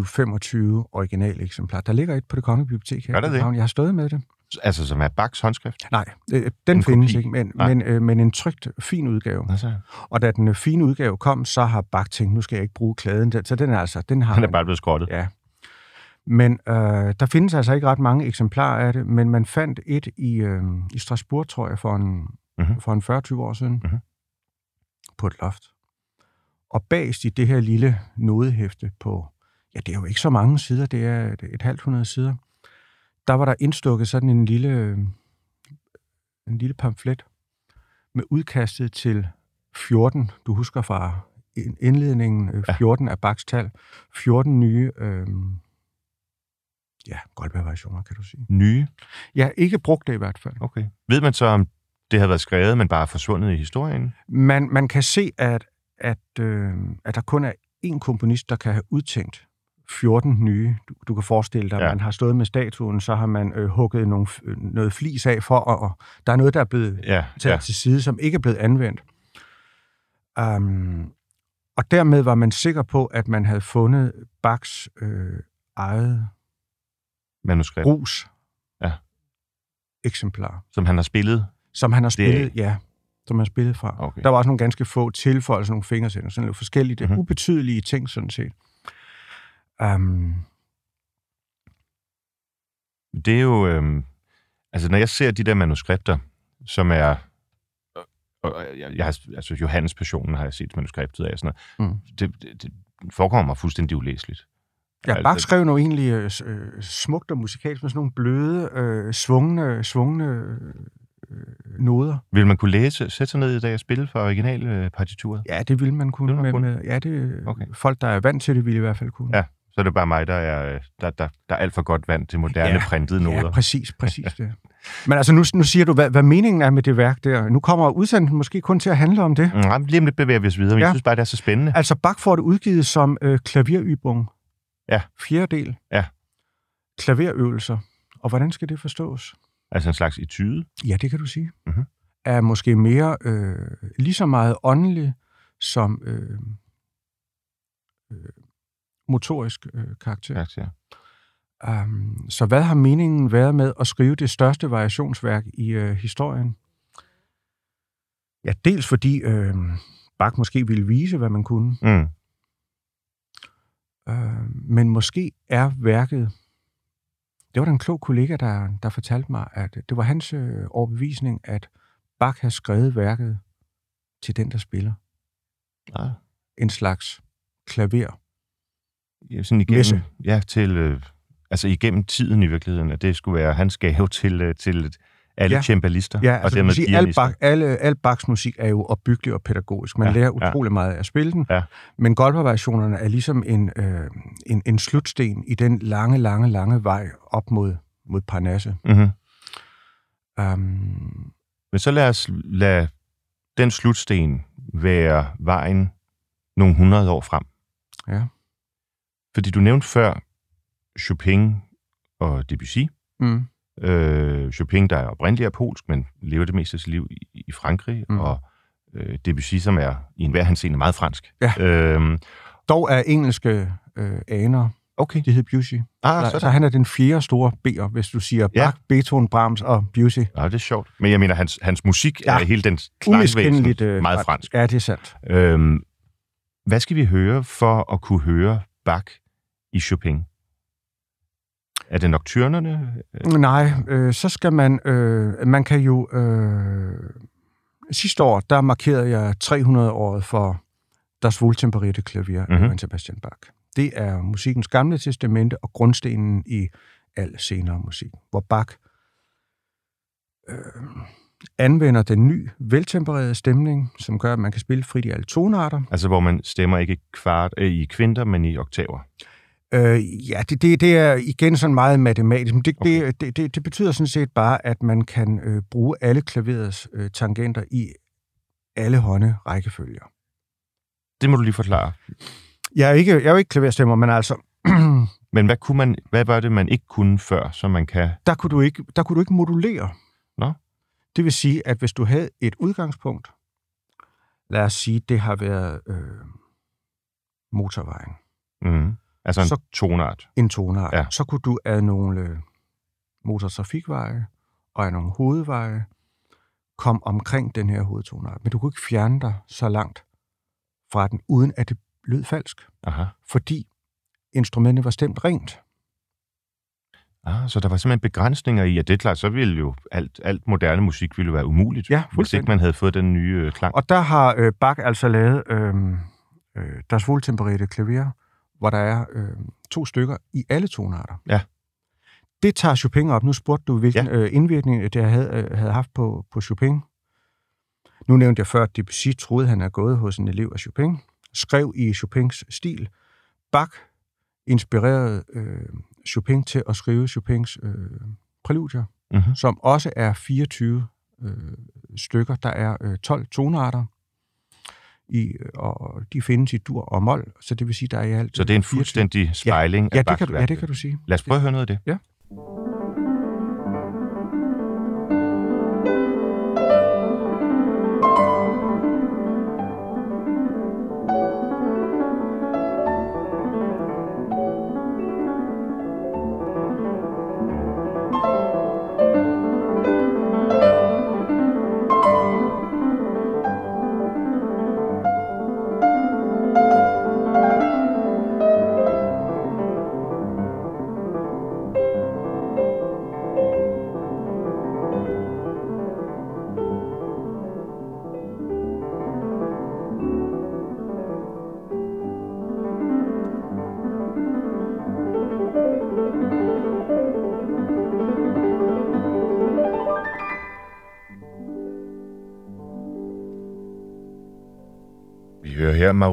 original eksemplar. Der ligger et på det kongelige bibliotek her Gør det? København. Jeg har stået med det. Altså, som er Bachs håndskrift. Nej, øh, den En findes kopi? ikke, men, Nej. men, øh, men en trygt, fin udgave. Altså, Og da den øh, fine udgave kom, så har Bach tænkt, nu skal jeg ikke bruge klæden. Den- Så den er altså, den har han er bare blevet skrottet. Ja. Men øh, der findes altså ikke ret mange eksemplarer af det, men man fandt et i, øh, i Strasbourg, tror jeg, for en, Mhm. for en 40-20 år siden, Mhm. på et loft. Og bagst i det her lille nodehæfte på, ja, det er jo ikke så mange sider, det er et, et halvt hundrede sider, der var der indstukket sådan en lille, øh, en lille pamflet med udkastet til 14, du husker fra in- indledningen, øh, Ja. 14 af Bachs tal, 14 nye, øh, ja, Goldberg-variationer, kan du sige. Nye. Ja, ikke brugte i hvert fald. Okay. Ved man så, om det har været skrevet, men bare forsvundet i historien? Man, man kan se, at, at, øh, at der kun er én komponist, der kan have udtænkt 14 nye. Du, du kan forestille dig, at Ja. man har stået med statuen, så har man øh, hugget nogle, øh, noget flis af for, og, og der er noget, der er blevet Ja, taget ja. til side, som ikke er blevet anvendt. Um, og dermed var man sikker på, at man havde fundet Bachs øh, eget Manuskript, brus Ja. eksemplar, som han har spillet. som han har Det spillet, ja, som han har spillet fra. Okay. Der var også nogle ganske få tilføjelser, nogle fingersætter, sådan lidt forskellige, det Mhm. mm-hmm. ubetydelige ting, sådan set. Um, Det er jo... Øhm, altså, når jeg ser de der manuskripter, som er... Og, jeg, jeg har, altså, Johannes Passionen har jeg set manuskriptet af, sådan noget. Mm. Det, det, det forekommer mig fuldstændig ulæseligt. Ja, Bach skrev nu egentlig øh, øh, smukt og musikalsk med sådan nogle bløde, øh, svungne, svungne øh, noder. Vil man kunne læse, sætte sig ned i dag og spille for original øh, partituret? Ja, det ville man kunne. Ville man med, kunne? med, ja, det, Okay. folk, der er vant til det, ville i hvert fald kunne. Ja, Så er det bare mig, der er, øh, der, der, der er alt for godt vand til moderne ja. Printede noder. Ja, præcis, præcis det. Men altså, nu, nu siger du, hvad, hvad meningen er med det værk der. Nu kommer udsendelsen måske kun til at handle om det. Mm, Nej, lige om lidt bevæger vi os videre, men ja. Jeg synes bare, det er så spændende. Altså, Bach får det udgivet som øh, klaverybung. Ja. Fjerde del. Ja. Klaverøvelser. Og hvordan skal det forstås? Altså en slags etude. Ja, det kan du sige. Mhm. Er måske mere øh, lige så meget åndelig som øh, øh, motorisk øh, karakter. Ja. Um, så hvad har meningen været med at skrive det største variationsværk i øh, historien? Ja, dels fordi øh, Bach måske ville vise, hvad man kunne, Mm. Øh, men måske er værket... Det var der en klog kollega, der, der fortalte mig, at det var hans øh, overbevisning, at Bach har skrevet værket til den, der spiller. Ah. En slags klaver. Ja, sådan igennem, Messe. ja, til, øh, altså igennem tiden i virkeligheden, at det skulle være hans gave til, øh, til alle ja. Ja. cembalister, Ja, og altså, dermed sige, al. Bach, alle, al Bachs musik er jo opbyggelig og pædagogisk. Man Ja, ja, lærer ja. utrolig meget af at spille den. Ja. Men Goldberg-variationerne er ligesom en, øh, en, en slutsten i den lange, lange, lange vej op mod, mod Parnasse. Mm-hmm. Um, Men så lad os lade den slutsten være vejen nogle hundrede år frem. ja. Fordi du nævnte før Chopin og Debussy. Mm. Øh, Chopin, der er oprindeligt er polsk, men lever det meste af sit liv i, i Frankrig, mm. Og øh, Debussy, som er i enhver henseende meget fransk. Ja. Øhm, Dog er engelske øh, aner, okay. de hedder Busy. Ah, så, så så han er den fjerde store B'er, hvis du siger Ja. Bach, Beethoven, Brahms og Busy. Ja, det er sjovt. Men jeg mener, hans, hans musik ja. Er hele den klangvæsen øh, meget fransk. Ja, det er sandt. Øhm, hvad skal vi høre for at kunne høre Bach i Chopin? Er det nocturnerne? Nej, øh, så skal man... Øh, man kan jo... Øh, sidste år, der markerede jeg 300-året for Das Wohltemperierte Klavier Mhm. af Johann Sebastian Bach. Det er musikkens gamle testamente og grundstenen i al senere musik, hvor Bach øh, anvender den ny, veltempererede stemning, som gør, at man kan spille frit i alle tonarter. Altså, hvor man stemmer ikke kvart, øh, i kvinter, men i oktaver. Øh, ja, det, det, det er igen sådan meget matematisk, men det, Okay. det, det, det betyder sådan set bare, at man kan øh, bruge alle klaverets øh, tangenter i alle hånde rækkefølger. Det må du lige forklare. Jeg er, ikke, jeg er jo ikke klaverstemmer, men altså, Men hvad, kunne man, hvad var det, man ikke kunne før, så man kan... der kunne du ikke, der kunne du ikke modulere. Nå. Det vil sige, at hvis du havde et udgangspunkt, lad os sige, det har været øh, motorvejen, Mm, altså en så... Tonart. en tonart, Ja. så kunne du af nogle øh, motortrafikveje og af nogle hovedveje komme omkring den her hovedtonart. Men du kunne ikke fjerne dig så langt fra den, uden at det lød falsk, Aha. fordi instrumentet var stemt rent. Ah, så der var simpelthen begrænsninger i, at det er klart, så ville jo alt, alt moderne musik ville være umuligt, Ja, hvis ikke man havde fået den nye øh, klang. Og der har øh, Bach altså lavet øh, øh, Das Wohltemperierte Klavier, hvor der er øh, to stykker i alle tonarter. Ja. Det tager Chopin op. Nu spurgte du, hvilken Ja. øh, indvirkning det havde, øh, havde haft på, på Chopin. Nu nævnte jeg før, at Debussy troede, han er gået hos en elev af Chopin. Skrev i Chopins stil. Bach inspirerede øh, Chopin til at skrive Chopins øh, præludier, Mm-hmm. som også er 24 øh, stykker. Der er øh, 12 tonarter i, og de findes i dur og mol, så det vil sige, der er i alt... Så det er en fuldstændig spejling ja, af det kan du, ja, det kan du sige. Lad os prøve at høre noget af det. Ja.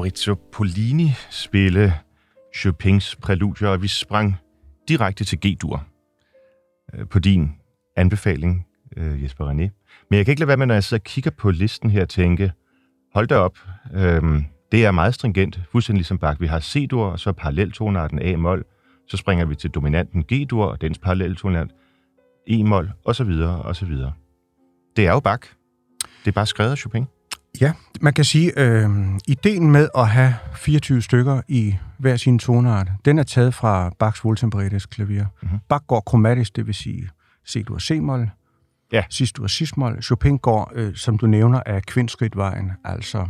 Maurizio Polini spille Chopins præludier, og vi sprang direkte til G-dur øh, på din anbefaling, øh, Jesper René. Men jeg kan ikke lade være med, når jeg sidder og kigger på listen her, tænke, hold da op, øh, det er meget stringent, fuldstændig ligesom Bach. Vi har C-dur, og så paralleltonarten A-mol, så springer vi til dominanten G-dur, og dens paralleltonart E-mol, og så videre, og så videre. Det er jo Bach. Det er bare skrevet af Chopin. Ja, man kan sige, øh, ideen med at have 24 stykker i hver sin tonart, den er taget fra Bachs Wohltemperetes klaver. Mhm. Mm-hmm. Bach går kromatisk, det vil sige C-dur C-mol, Ja. sidst dur cis-mol. Chopin går, øh, som du nævner, af kvindskridtvejen, altså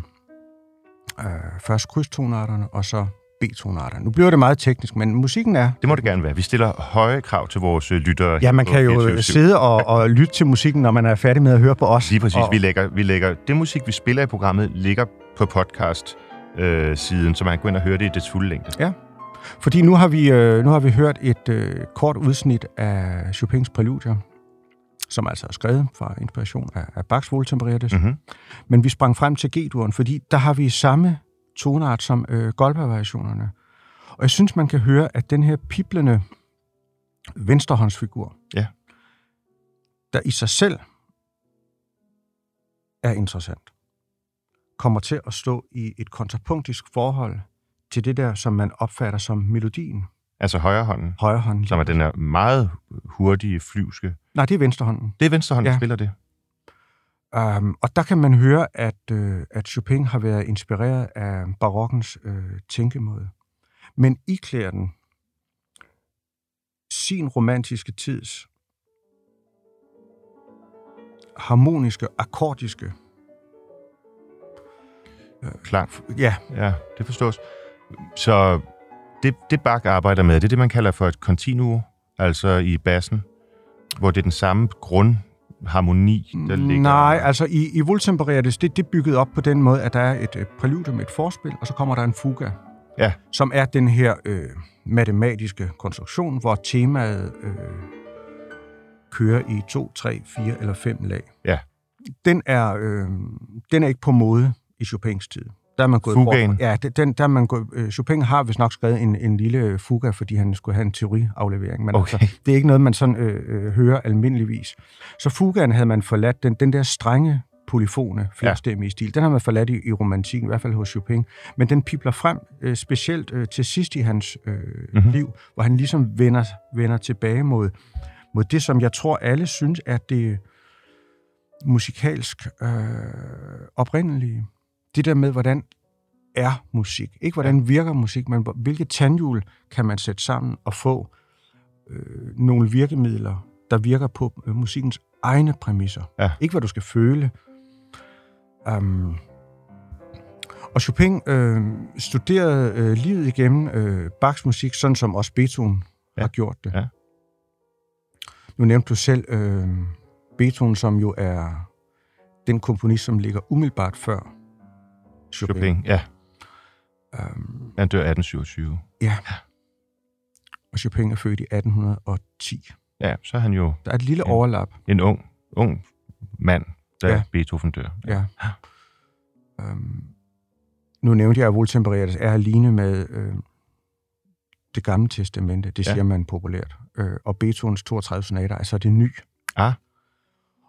øh, først krydstonarterne, og så B-tonarterne. Nu bliver det meget teknisk, men musikken er... Det må det gerne være. Vi stiller høje krav til vores øh, lyttere. Ja, man kan jo 24/7. sidde og, og lytte til musikken, når man er færdig med at høre på os. Lige præcis. Og, Vi lægger, vi lægger, det musik, vi spiller i programmet, ligger på podcast-siden, så man kan gå ind og høre det i dets fulde længde. Ja. Fordi nu har vi, øh, nu har vi hørt et øh, kort udsnit af Chopins præludier, som altså er skrevet fra inspiration af, af Bachs Wohltemperetes. Mm. Mm-hmm. Men vi sprang frem til G-duren, fordi der har vi samme tonart som øh, Goldberg-variationerne. Og jeg synes, man kan høre, at den her piblende venstrehåndsfigur, Ja. der i sig selv er interessant, kommer til at stå i et kontrapunktisk forhold til det der, som man opfatter som melodien. Altså højre hånden, Højre hånd. som er den her meget hurtige, flyvske. Nej, det er venstre hånden. Det er venstre hånd, der Ja. spiller det. Um, og der kan man høre, at, øh, at Chopin har været inspireret af barokkens øh, tænkemåde. Men iklæder den sin romantiske tids harmoniske, akkordiske, Klang. ja, Ja, det forstås. Så det, det Bach arbejder med, det er det, man kalder for et continuo, altså i bassen, hvor det er den samme grundharmoni, der ligger... Nej, altså i, i Wohltemperetes, det, det er bygget op på den måde, at der er et, et præludium, et forspil, og så kommer der en fuga, Ja. som er den her øh, matematiske konstruktion, hvor temaet øh, kører i to, tre, fire eller fem lag. Ja. Den er, øh, den er ikke på mode i Chopins tid. Der er man gået Fugaen? bort Ja, det- den, der er man gået, øh, Chopin har vist nok skrevet en, en lille fuga, fordi han skulle have en teoriaflevering. Men Okay. altså, det er ikke noget, man sådan øh, øh, hører almindeligvis. Så fugaen havde man forladt, den, den der strenge polyfone, flerstemmige ja. stil, den har man forladt i, i romantikken, i hvert fald hos Chopin. Men den pipler frem, øh, specielt øh, til sidst i hans øh, Mhm. mm-hmm. liv, hvor han ligesom vender, vender tilbage mod, mod det, som jeg tror, alle synes er det musikalsk øh, oprindelige. Det der med, hvordan er musik. Ikke hvordan virker musik, men hvilke tandhjul kan man sætte sammen og få øh, nogle virkemidler, der virker på øh, musikkens egne præmisser. Ja. Ikke hvad du skal føle. Um, og Chopin øh, studerede øh, livet igennem øh, Bachs musik, sådan som også Beethoven Ja. har gjort det. Ja. Nu nævnte du selv øh, Beethoven, som jo er den komponist, som ligger umiddelbart før Chopin. Chopin, ja. Um, Han dør 1827. ja. Og Chopin er født i 1810. Ja, så er han jo Der er et lille Ja. overlap. en ung, ung mand, da ja. Ja. Beethoven dør. Ja. Um, nu nævnte jeg, at Wohltemperetes er alene med øh, det gamle testamente. Det Ja. siger man populært. Øh, og Beethovens 32 sonater er så det ny. Ah.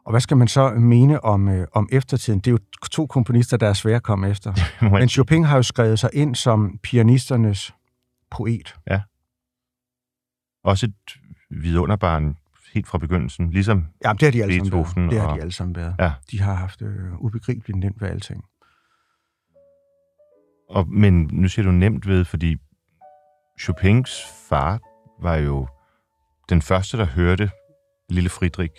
Og hvad skal man så mene om, øh, om eftertiden? Det er jo to komponister, der er svære at komme efter. Men Chopin har jo skrevet sig ind som pianisternes poet. Ja. Også et vidunderbarn helt fra begyndelsen, ligesom Ja, det har de alle sammen været. Det har og- de alle sammen været. Ja. De har haft øh, ubegribeligt nemt ved alting. Og, men nu siger du nemt ved, fordi Chopins far var jo den første, der hørte lille Friedrich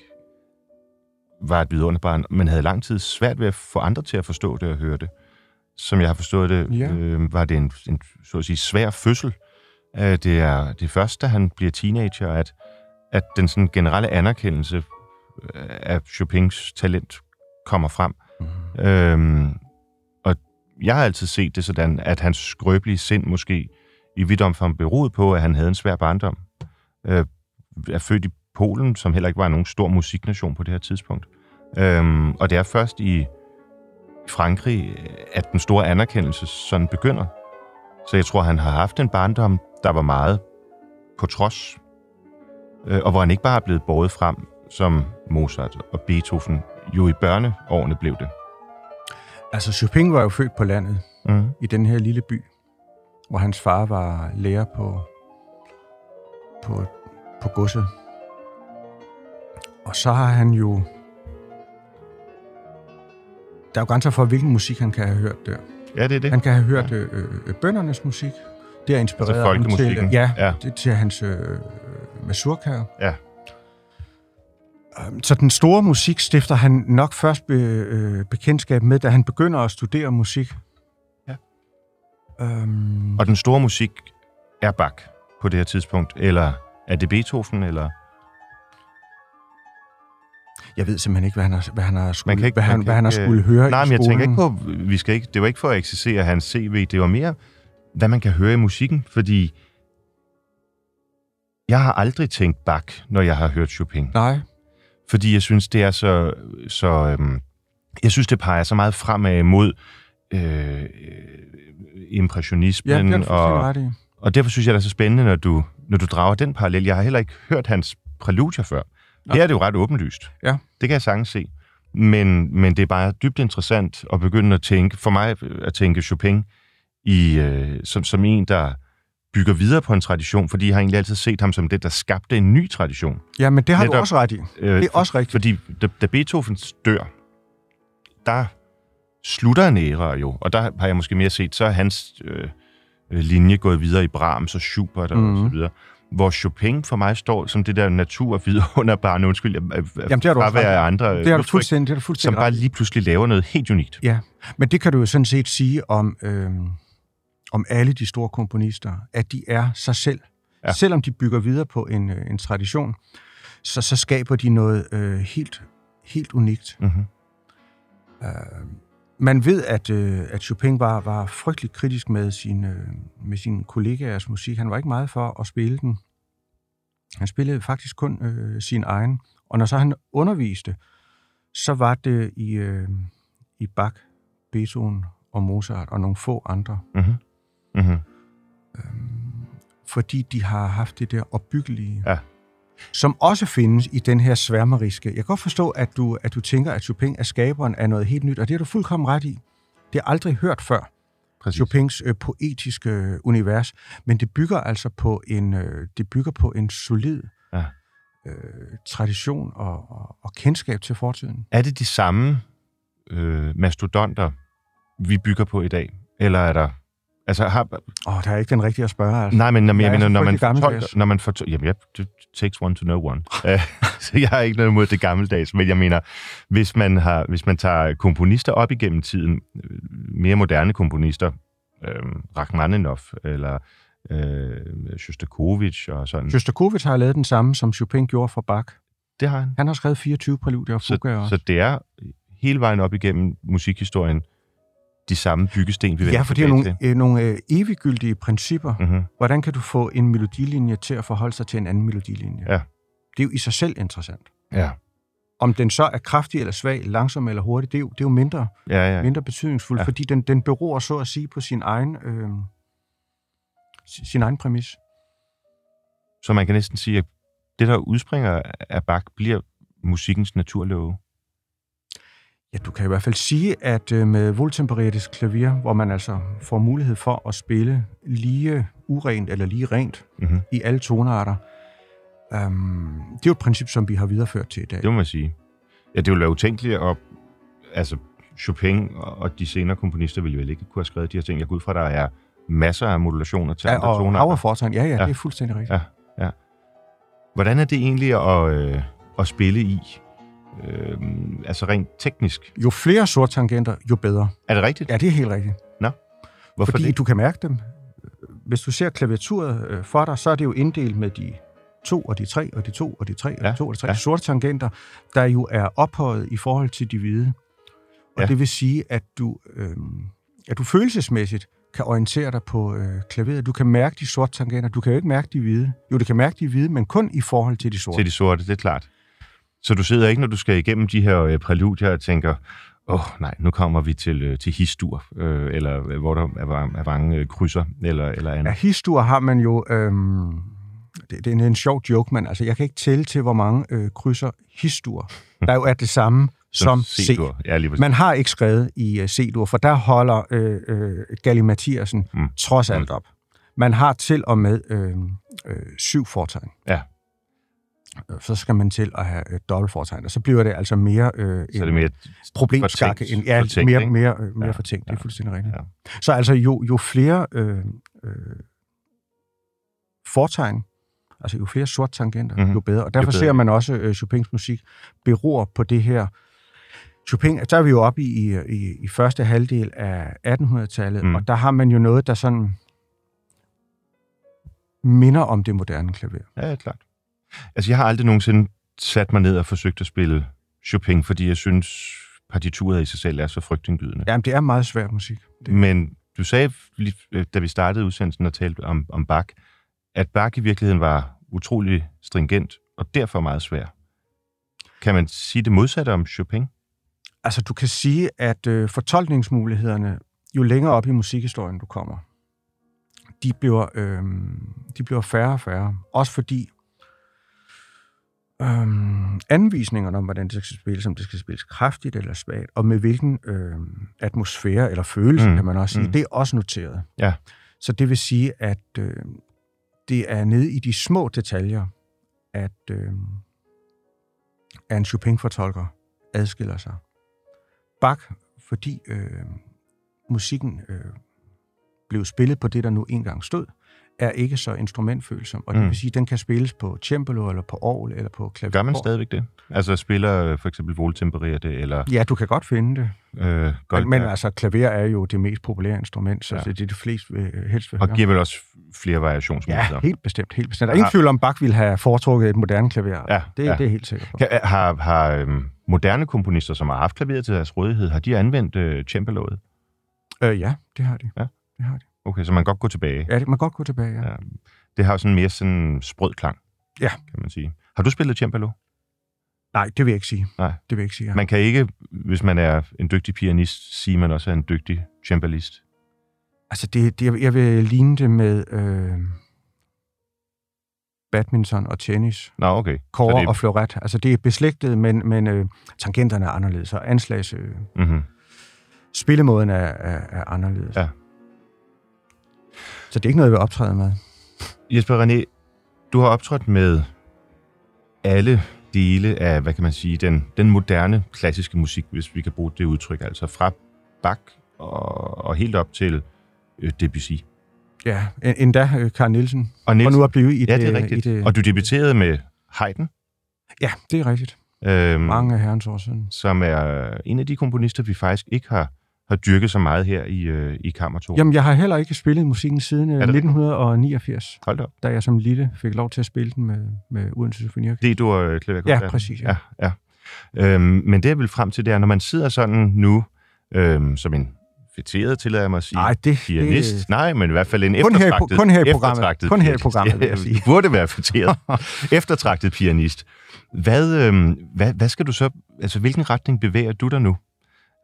var et vidunderbarn, men havde lang tid svært ved at få andre til at forstå det og høre det. Som jeg har forstået det, Ja. øh, var det en, en så at sige, svær fødsel. Øh, det er det første, da han bliver teenager, at, at den sådan generelle anerkendelse øh, af Chopins talent kommer frem. Mm. Øhm, og jeg har altid set det sådan, at hans skrøbelige sind måske i vidt omfang beroede på, at han havde en svær barndom. Øh, er født i Polen, som heller ikke var nogen stor musiknation på det her tidspunkt. Øhm, og det er først i Frankrig, at den store anerkendelse sådan begynder. Så jeg tror, han har haft en barndom, der var meget på trods, øh, og hvor han ikke bare er blevet båret frem, som Mozart og Beethoven jo i børneårene blev det. Altså, Chopin var jo født på landet, Mm. i den her lille by, hvor hans far var lærer på, på, på godset. Og så har han jo... Der er jo grænser for, hvilken musik han kan have hørt der. Ja, det er det. Han kan have hørt øh, øh, bøndernes musik. Det har inspireret Altså ham til, ja, Ja. Det, til hans øh, mazurka. Ja. Øhm, Så den store musik stifter han nok først be, øh, bekendtskab med, da han begynder at studere musik. Ja. Øhm, Og den store musik er Bach på det her tidspunkt, eller er det Beethoven, eller... jeg ved simpelthen ikke, hvad han har, hvad han har, skulle, kan ikke- hvad han, man hvad han har ikke, øh, skulle høre Nej, men jeg tænker ikke på, vi skal ikke, det var ikke for at eksistere hans CV, det var mere, hvad man kan høre i musikken, fordi jeg har aldrig tænkt Bach, når jeg har hørt Chopin. Nej, Fordi jeg synes, det er så... så øhm, jeg synes, det peger så meget fremad mod øh, impressionismen. ja, det og. Og derfor synes jeg, det er så spændende, når du, når du drager den parallel. Jeg har heller ikke hørt hans præludier før. Her er det jo ret åbenlyst. Ja. Det kan jeg sagtens se. Men, men det er bare dybt interessant at begynde at tænke, for mig at tænke Chopin i, øh, som, som en, der bygger videre på en tradition, fordi jeg har egentlig altid set ham som det, der skabte en ny tradition. Ja, men det har du Netop. også ret i. Øh, Det er også rigtigt. Fordi da, da Beethoven dør, der slutter en æra jo, og der har jeg måske mere set, så er hans øh, øh, linje gået videre i Brahms og Schubert og, mm. så videre. Hvor Chopin for mig står som det der natur vidunderbarn, barn, undskyld, jeg, Jamen, det har du også fravær ret i. af andre Det har du fuldstændig, det har du som fuldstændig bare ret i. lige pludselig laver noget helt unikt. Ja, men det kan du jo sådan set sige om, øhm, om alle de store komponister, at de er sig selv. Ja. Ja. Selvom de bygger videre på en, øh, en tradition, så, så skaber de noget øh, helt, helt unikt. Mm-hmm. Øh, man ved, at, øh, at Chopin var, var frygtelig kritisk med sine, øh, med sine kollegaers musik. Han var ikke meget for at spille den. Han spillede faktisk kun øh, sin egen. Og når så han underviste, så var det i, øh, i Bach, Beethoven og Mozart og nogle få andre. Mm-hmm. Mm-hmm. Fordi de har haft det der opbyggelige, Ja. Som også findes i den her sværmeriske. Jeg kan godt forstå, at du, at du tænker, at Chopin er skaberen af noget helt nyt, og det har du fuldkommen ret i. Det har jeg aldrig hørt før. Præcis. Chopins øh, poetiske øh, univers, men det bygger altså på en øh, det bygger på en solid Ja. øh, tradition og, og, og kendskab til fortiden. Er det de samme øh, mastodonter, vi bygger på i dag? Eller er der... Altså, har, Åh, der er ikke den rigtige at spørge, altså. Nej, men når, Jeg jeg er mener, når man fortolker, når man fortolker, jamen, ja, it takes one to know one. Øh, så jeg har ikke noget imod det gammeldags, men jeg mener, hvis man, har, hvis man tager komponister op igennem tiden, øh, mere moderne komponister, øh, Rachmaninoff eller øh, Shostakovich og sådan, Shostakovich har lavet den samme, som Chopin gjorde for Bach. det har han. Han har skrevet 24 præludier og fugaer Så, også. så det er hele vejen op igennem musikhistorien de samme byggesten, vi Ja, for det er nogle, øh, nogle øh, eviggyldige principper. Mm-hmm. Hvordan kan du få en melodilinje til at forholde sig til en anden melodilinje? Ja. Det er jo i sig selv interessant. Ja. Om den så er kraftig eller svag, langsom eller hurtig, det er jo, det er jo mindre, Ja, ja. mindre betydningsfuldt, Ja. fordi den, den beror så at sige på sin egen, øh, si- sin egen præmis. Så man kan næsten sige, at det, der udspringer af Bach, bliver musikkens naturlove. Ja, du kan i hvert fald sige, at øh, med voltemperetisk klaver, hvor man altså får mulighed for at spille lige urent eller lige rent Mm-hmm. i alle tonarter, øhm, det er jo et princip, som vi har videreført til i dag. Det må man sige. Ja, det ville være utænkeligt, og altså Chopin og de senere komponister ville vel ikke kunne have skrevet de her ting. Jeg går ud fra, at der er masser af modulationer til Ja, andre og toner. Hauer Fortegn, ja, ja, Ja. det er fuldstændig rigtigt. Ja. Hvordan er det egentlig at, øh, at spille i? Øh, altså rent teknisk. Jo flere sorttangenter, jo bedre. Er det rigtigt? Ja, det er helt rigtigt. Hvorfor Fordi det? du kan mærke dem. Hvis du ser klaviaturet øh, for dig, så er det jo inddelt med de to og de tre og de to og de tre og Ja, de to og de tre ja. sorte tangenter, der jo er ophøjet i forhold til de hvide. Og Ja. det vil sige, at du, øh, at du følelsesmæssigt kan orientere dig på øh, klaveret. Du kan mærke de sorte tangenter. Du kan jo ikke mærke de hvide. Jo, du kan mærke de hvide, men kun i forhold til de sorte. Til de sorte, det er klart. Så du sidder ikke, når du skal igennem de her øh, præludier og tænker, åh oh, nej, nu kommer vi til, øh, til histur, øh, eller øh, hvor der er, er mange øh, krydser, eller, eller andet. Ja, histur har man jo... Øhm, det, det er en, en sjov joke, men altså, jeg kan ikke tælle til, hvor mange øh, krydser histur, der jo er det samme som C. C-dur. Ja. Man har ikke skrevet i uh, C-dur, for der holder øh, øh, Galli Mathiasen Mm. mm. trods alt op. Man har til og med øh, øh, syv fortegn. Ja. Øh, Så skal man til at have øh, dobbeltfortegn, og så bliver det altså mere øh, Så er det mere problemskakke. fortænkt- end- Ja, fortænkt, mere, mere, øh, mere Ja, fortænkt. Det er fuldstændig rigtigt. ja. Så altså, jo, jo flere øh, øh, fortegn, altså jo flere sort tangenter, Mhm. mm-hmm. jo bedre. Og derfor bedre. ser man også, øh, Chopins musik beror på det her. Chopin, der er vi jo oppe i, i, i første halvdel af 1800-tallet, Mm. og der har man jo noget, der sådan minder om det moderne klaver. Ja, klart. Altså, jeg har aldrig nogensinde sat mig ned og forsøgt at spille Chopin, fordi jeg synes, partituret i sig selv er så frygtindgydende. Jamen, det er meget svær musik. Det, Men du sagde, øh, da vi startede udsendelsen og talte om, om Bach, at Bach i virkeligheden var utrolig stringent og derfor meget svær. Kan man sige det modsatte om Chopin? Altså, du kan sige, at øh, fortolkningsmulighederne, jo længere op i musikhistorien du kommer, de bliver, øh, de bliver færre og færre. Også fordi øh, anvisningerne om, hvordan det skal spilles, om det skal spilles kraftigt eller svagt, og med hvilken øh, atmosfære eller følelse, Mm, kan man også sige, mm. mm. det er også noteret. Ja. Så det vil sige, at øh, det er nede i de små detaljer, at, øh, at en Chopin-fortolker adskiller sig. Bach, fordi øh, musikken øh, blev spillet på det, der nu engang stod, er ikke så instrumentfølsom. Og det Mm. vil sige, at den kan spilles på cembalo, eller på orgel, eller på klaver. Gør man stadigvæk det? Altså spiller øh, for eksempel voltempererer det, eller Ja, du kan godt finde det. øh, Goldberg, Men, men altså, klaver er jo det mest populære instrument, så Ja. det er det, de fleste vil, øh, helst vil og høre. giver vel også flere variationsmuligheder. Ja, helt bestemt, helt bestemt. Der er ingen Har- tvivl om, Bach ville have foretrukket et moderne klaver. Ja, det, ja. det er helt sikker på. Kan, har har øhm, moderne komponister, som har haft klaveret til deres rådighed, har de anvendt øh, cembaloet? Øh, ja, det har de. Ja. Det har de. Okay, så man kan godt gå tilbage. Ja, det, man kan godt gå tilbage, ja. Ja. Det har sådan mere sådan sprød klang, Ja. kan man sige. Har du spillet cembalo? Nej, det vil jeg ikke sige. Nej. Det vil jeg ikke sige. Ja. Man kan ikke, hvis man er en dygtig pianist, sige, at man også er en dygtig cembalist. Altså, det, det, jeg vil ligne det med øh, badminton og tennis, Nå, okay. kåre det- og fleuret. Altså, det er beslægtet, men, men øh, tangenterne er anderledes, og anslags... Øh, Mm-hmm. spillemåden er, er, er anderledes. Ja. Så det er ikke noget, jeg vil optræde med. Jesper René, du har optrådt med alle dele af, hvad kan man sige, den, den moderne klassiske musik, hvis vi kan bruge det udtryk, altså fra Bach og, og helt op til øh, Debussy. Ja, en- endda øh, Carl Nielsen. Og Nielsen, nu at blive i ja, det... det er rigtigt. I det, Og du debuterede med Haydn, Ja, det er rigtigt. øhm, Mange herrens år siden. som er en af de komponister, vi faktisk ikke har, har dyrket så meget her i, øh, i Kammerto. Jamen, jeg har heller ikke spillet musikken siden øh, Er det rigtigt? 1989, Hold da da jeg som lille fik lov til at spille den med, med Odense Symfoniorkester. Det du øh, klaverkoncert. Ja, præcis, ja. ja, ja. Øhm, men det jeg vil frem til, det er, når man sidder sådan nu, øhm, som en fætteret, tillader jeg mig at sige, Nej, det, pianist. det, Nej, men i hvert fald en Kun her eftertragtet, kun her i programmet. Kun her i programmet, vil jeg Ja, sige. du burde være fætteret. eftertragtet pianist. Hvad, øhm, hvad, hvad skal du så, altså hvilken retning bevæger du dig nu?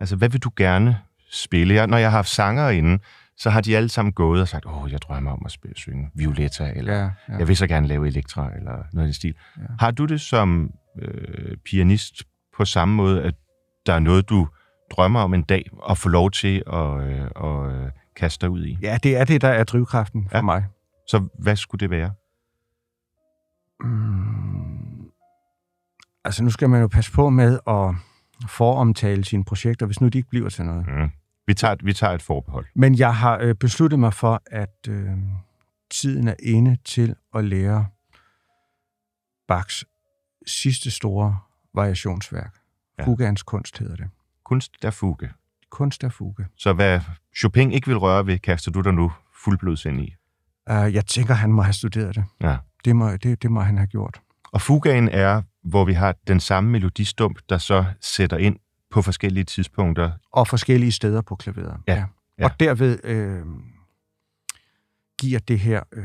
Altså, hvad vil du gerne spille? Jeg, når jeg har haft sanger inde, så har de alle sammen gået og sagt, åh, jeg drømmer om at spille, synge Violetta, eller ja, ja. ja. jeg vil så gerne lave Elektra, eller noget i den stil. Ja. Har du det som øh, pianist på samme måde, at der er noget, du drømmer om en dag at få lov til at, øh, at øh, kaste dig ud i. Ja, det er det, der er drivkraften for Ja. mig. Så hvad skulle det være? Mm. Altså, nu skal man jo passe på med at foromtale sine projekter, hvis nu de ikke bliver til noget. Mm. Vi, tager, et- vi tager et forbehold. Men jeg har øh, besluttet mig for, at øh, tiden er inde til at lære Bachs sidste store variationsværk. Ja. Fugaens kunst hedder det. Kunst der fuge. Kunst af fuge. Så hvad Chopin ikke vil røre ved, kaster du dig nu fuldblods ind i. Uh, jeg tænker, han må have studeret det. Ja. Det må, det, det må han have gjort. Og fugaen er, hvor vi har den samme melodistump, der så sætter ind på forskellige tidspunkter. Og forskellige steder på klaveret. Ja, ja. Og derved øh, giver det her øh,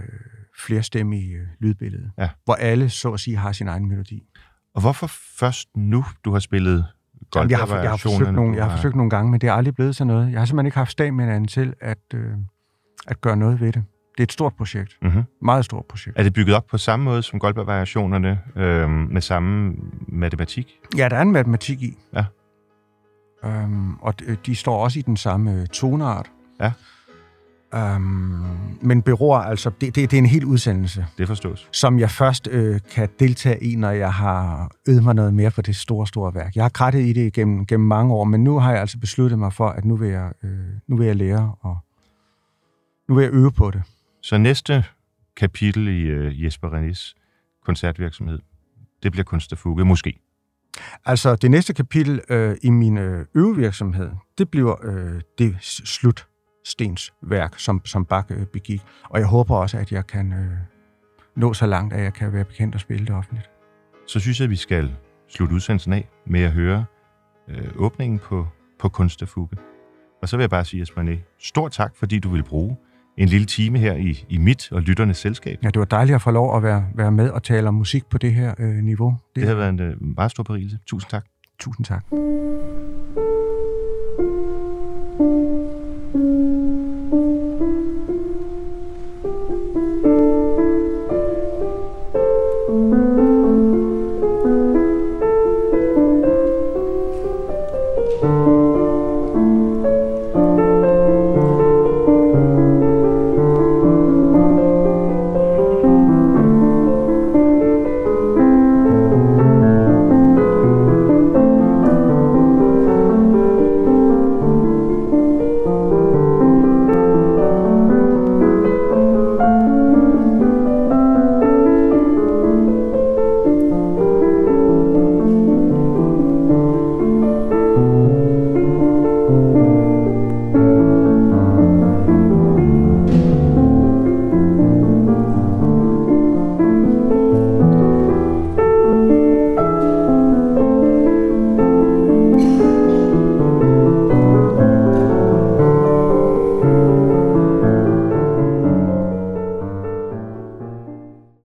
flerstemmige øh, lydbillede, Ja. hvor alle, så at sige, har sin egen melodi. Og hvorfor først nu, du har spillet Jamen, jeg, har, jeg, har forsøgt nogle, jeg har forsøgt nogle gange, men det er aldrig blevet til noget. Jeg har simpelthen ikke haft stamina til at, øh, at gøre noget ved det. Det er et stort projekt. Mm-hmm. Meget stort projekt. Er det bygget op på samme måde som Goldberg-variationerne, øh, med samme matematik? Ja, der er en matematik i. Ja. Øhm, og de, står også i den samme øh, toneart. Ja. Øhm, men beror altså, det, det, det er en helt udsendelse, Det forstås. som jeg først øh, kan deltage i, når jeg har øvet mig noget mere på det store, store værk. Jeg har krattet i det gennem, gennem mange år, men nu har jeg altså besluttet mig for, at nu vil jeg, øh, nu vil jeg lære, og nu vil jeg øve på det. Så næste kapitel i øh, Jesper Renis koncertvirksomhed, det bliver kunst fuge, måske. Altså, det næste kapitel øh, i min øh, øvevirksomhed, det bliver øh, det s- slutstens værk, som, som Bach øh, begik. Og jeg håber også, at jeg kan øh, nå så langt, at jeg kan være bekendt at spille det offentligt. Så synes jeg, at vi skal slutte udsendelsen af med at høre øh, åbningen på, på kunst der fuge. Og så vil jeg bare sige, Jesper René, stor tak, fordi du vil bruge en lille time her i, i mit og lytternes selskab. Ja, det var dejligt at få lov at være, være med og tale om musik på det her øh, niveau. Det har været en øh, meget stor berigelse. Tusind tak. Tusind tak.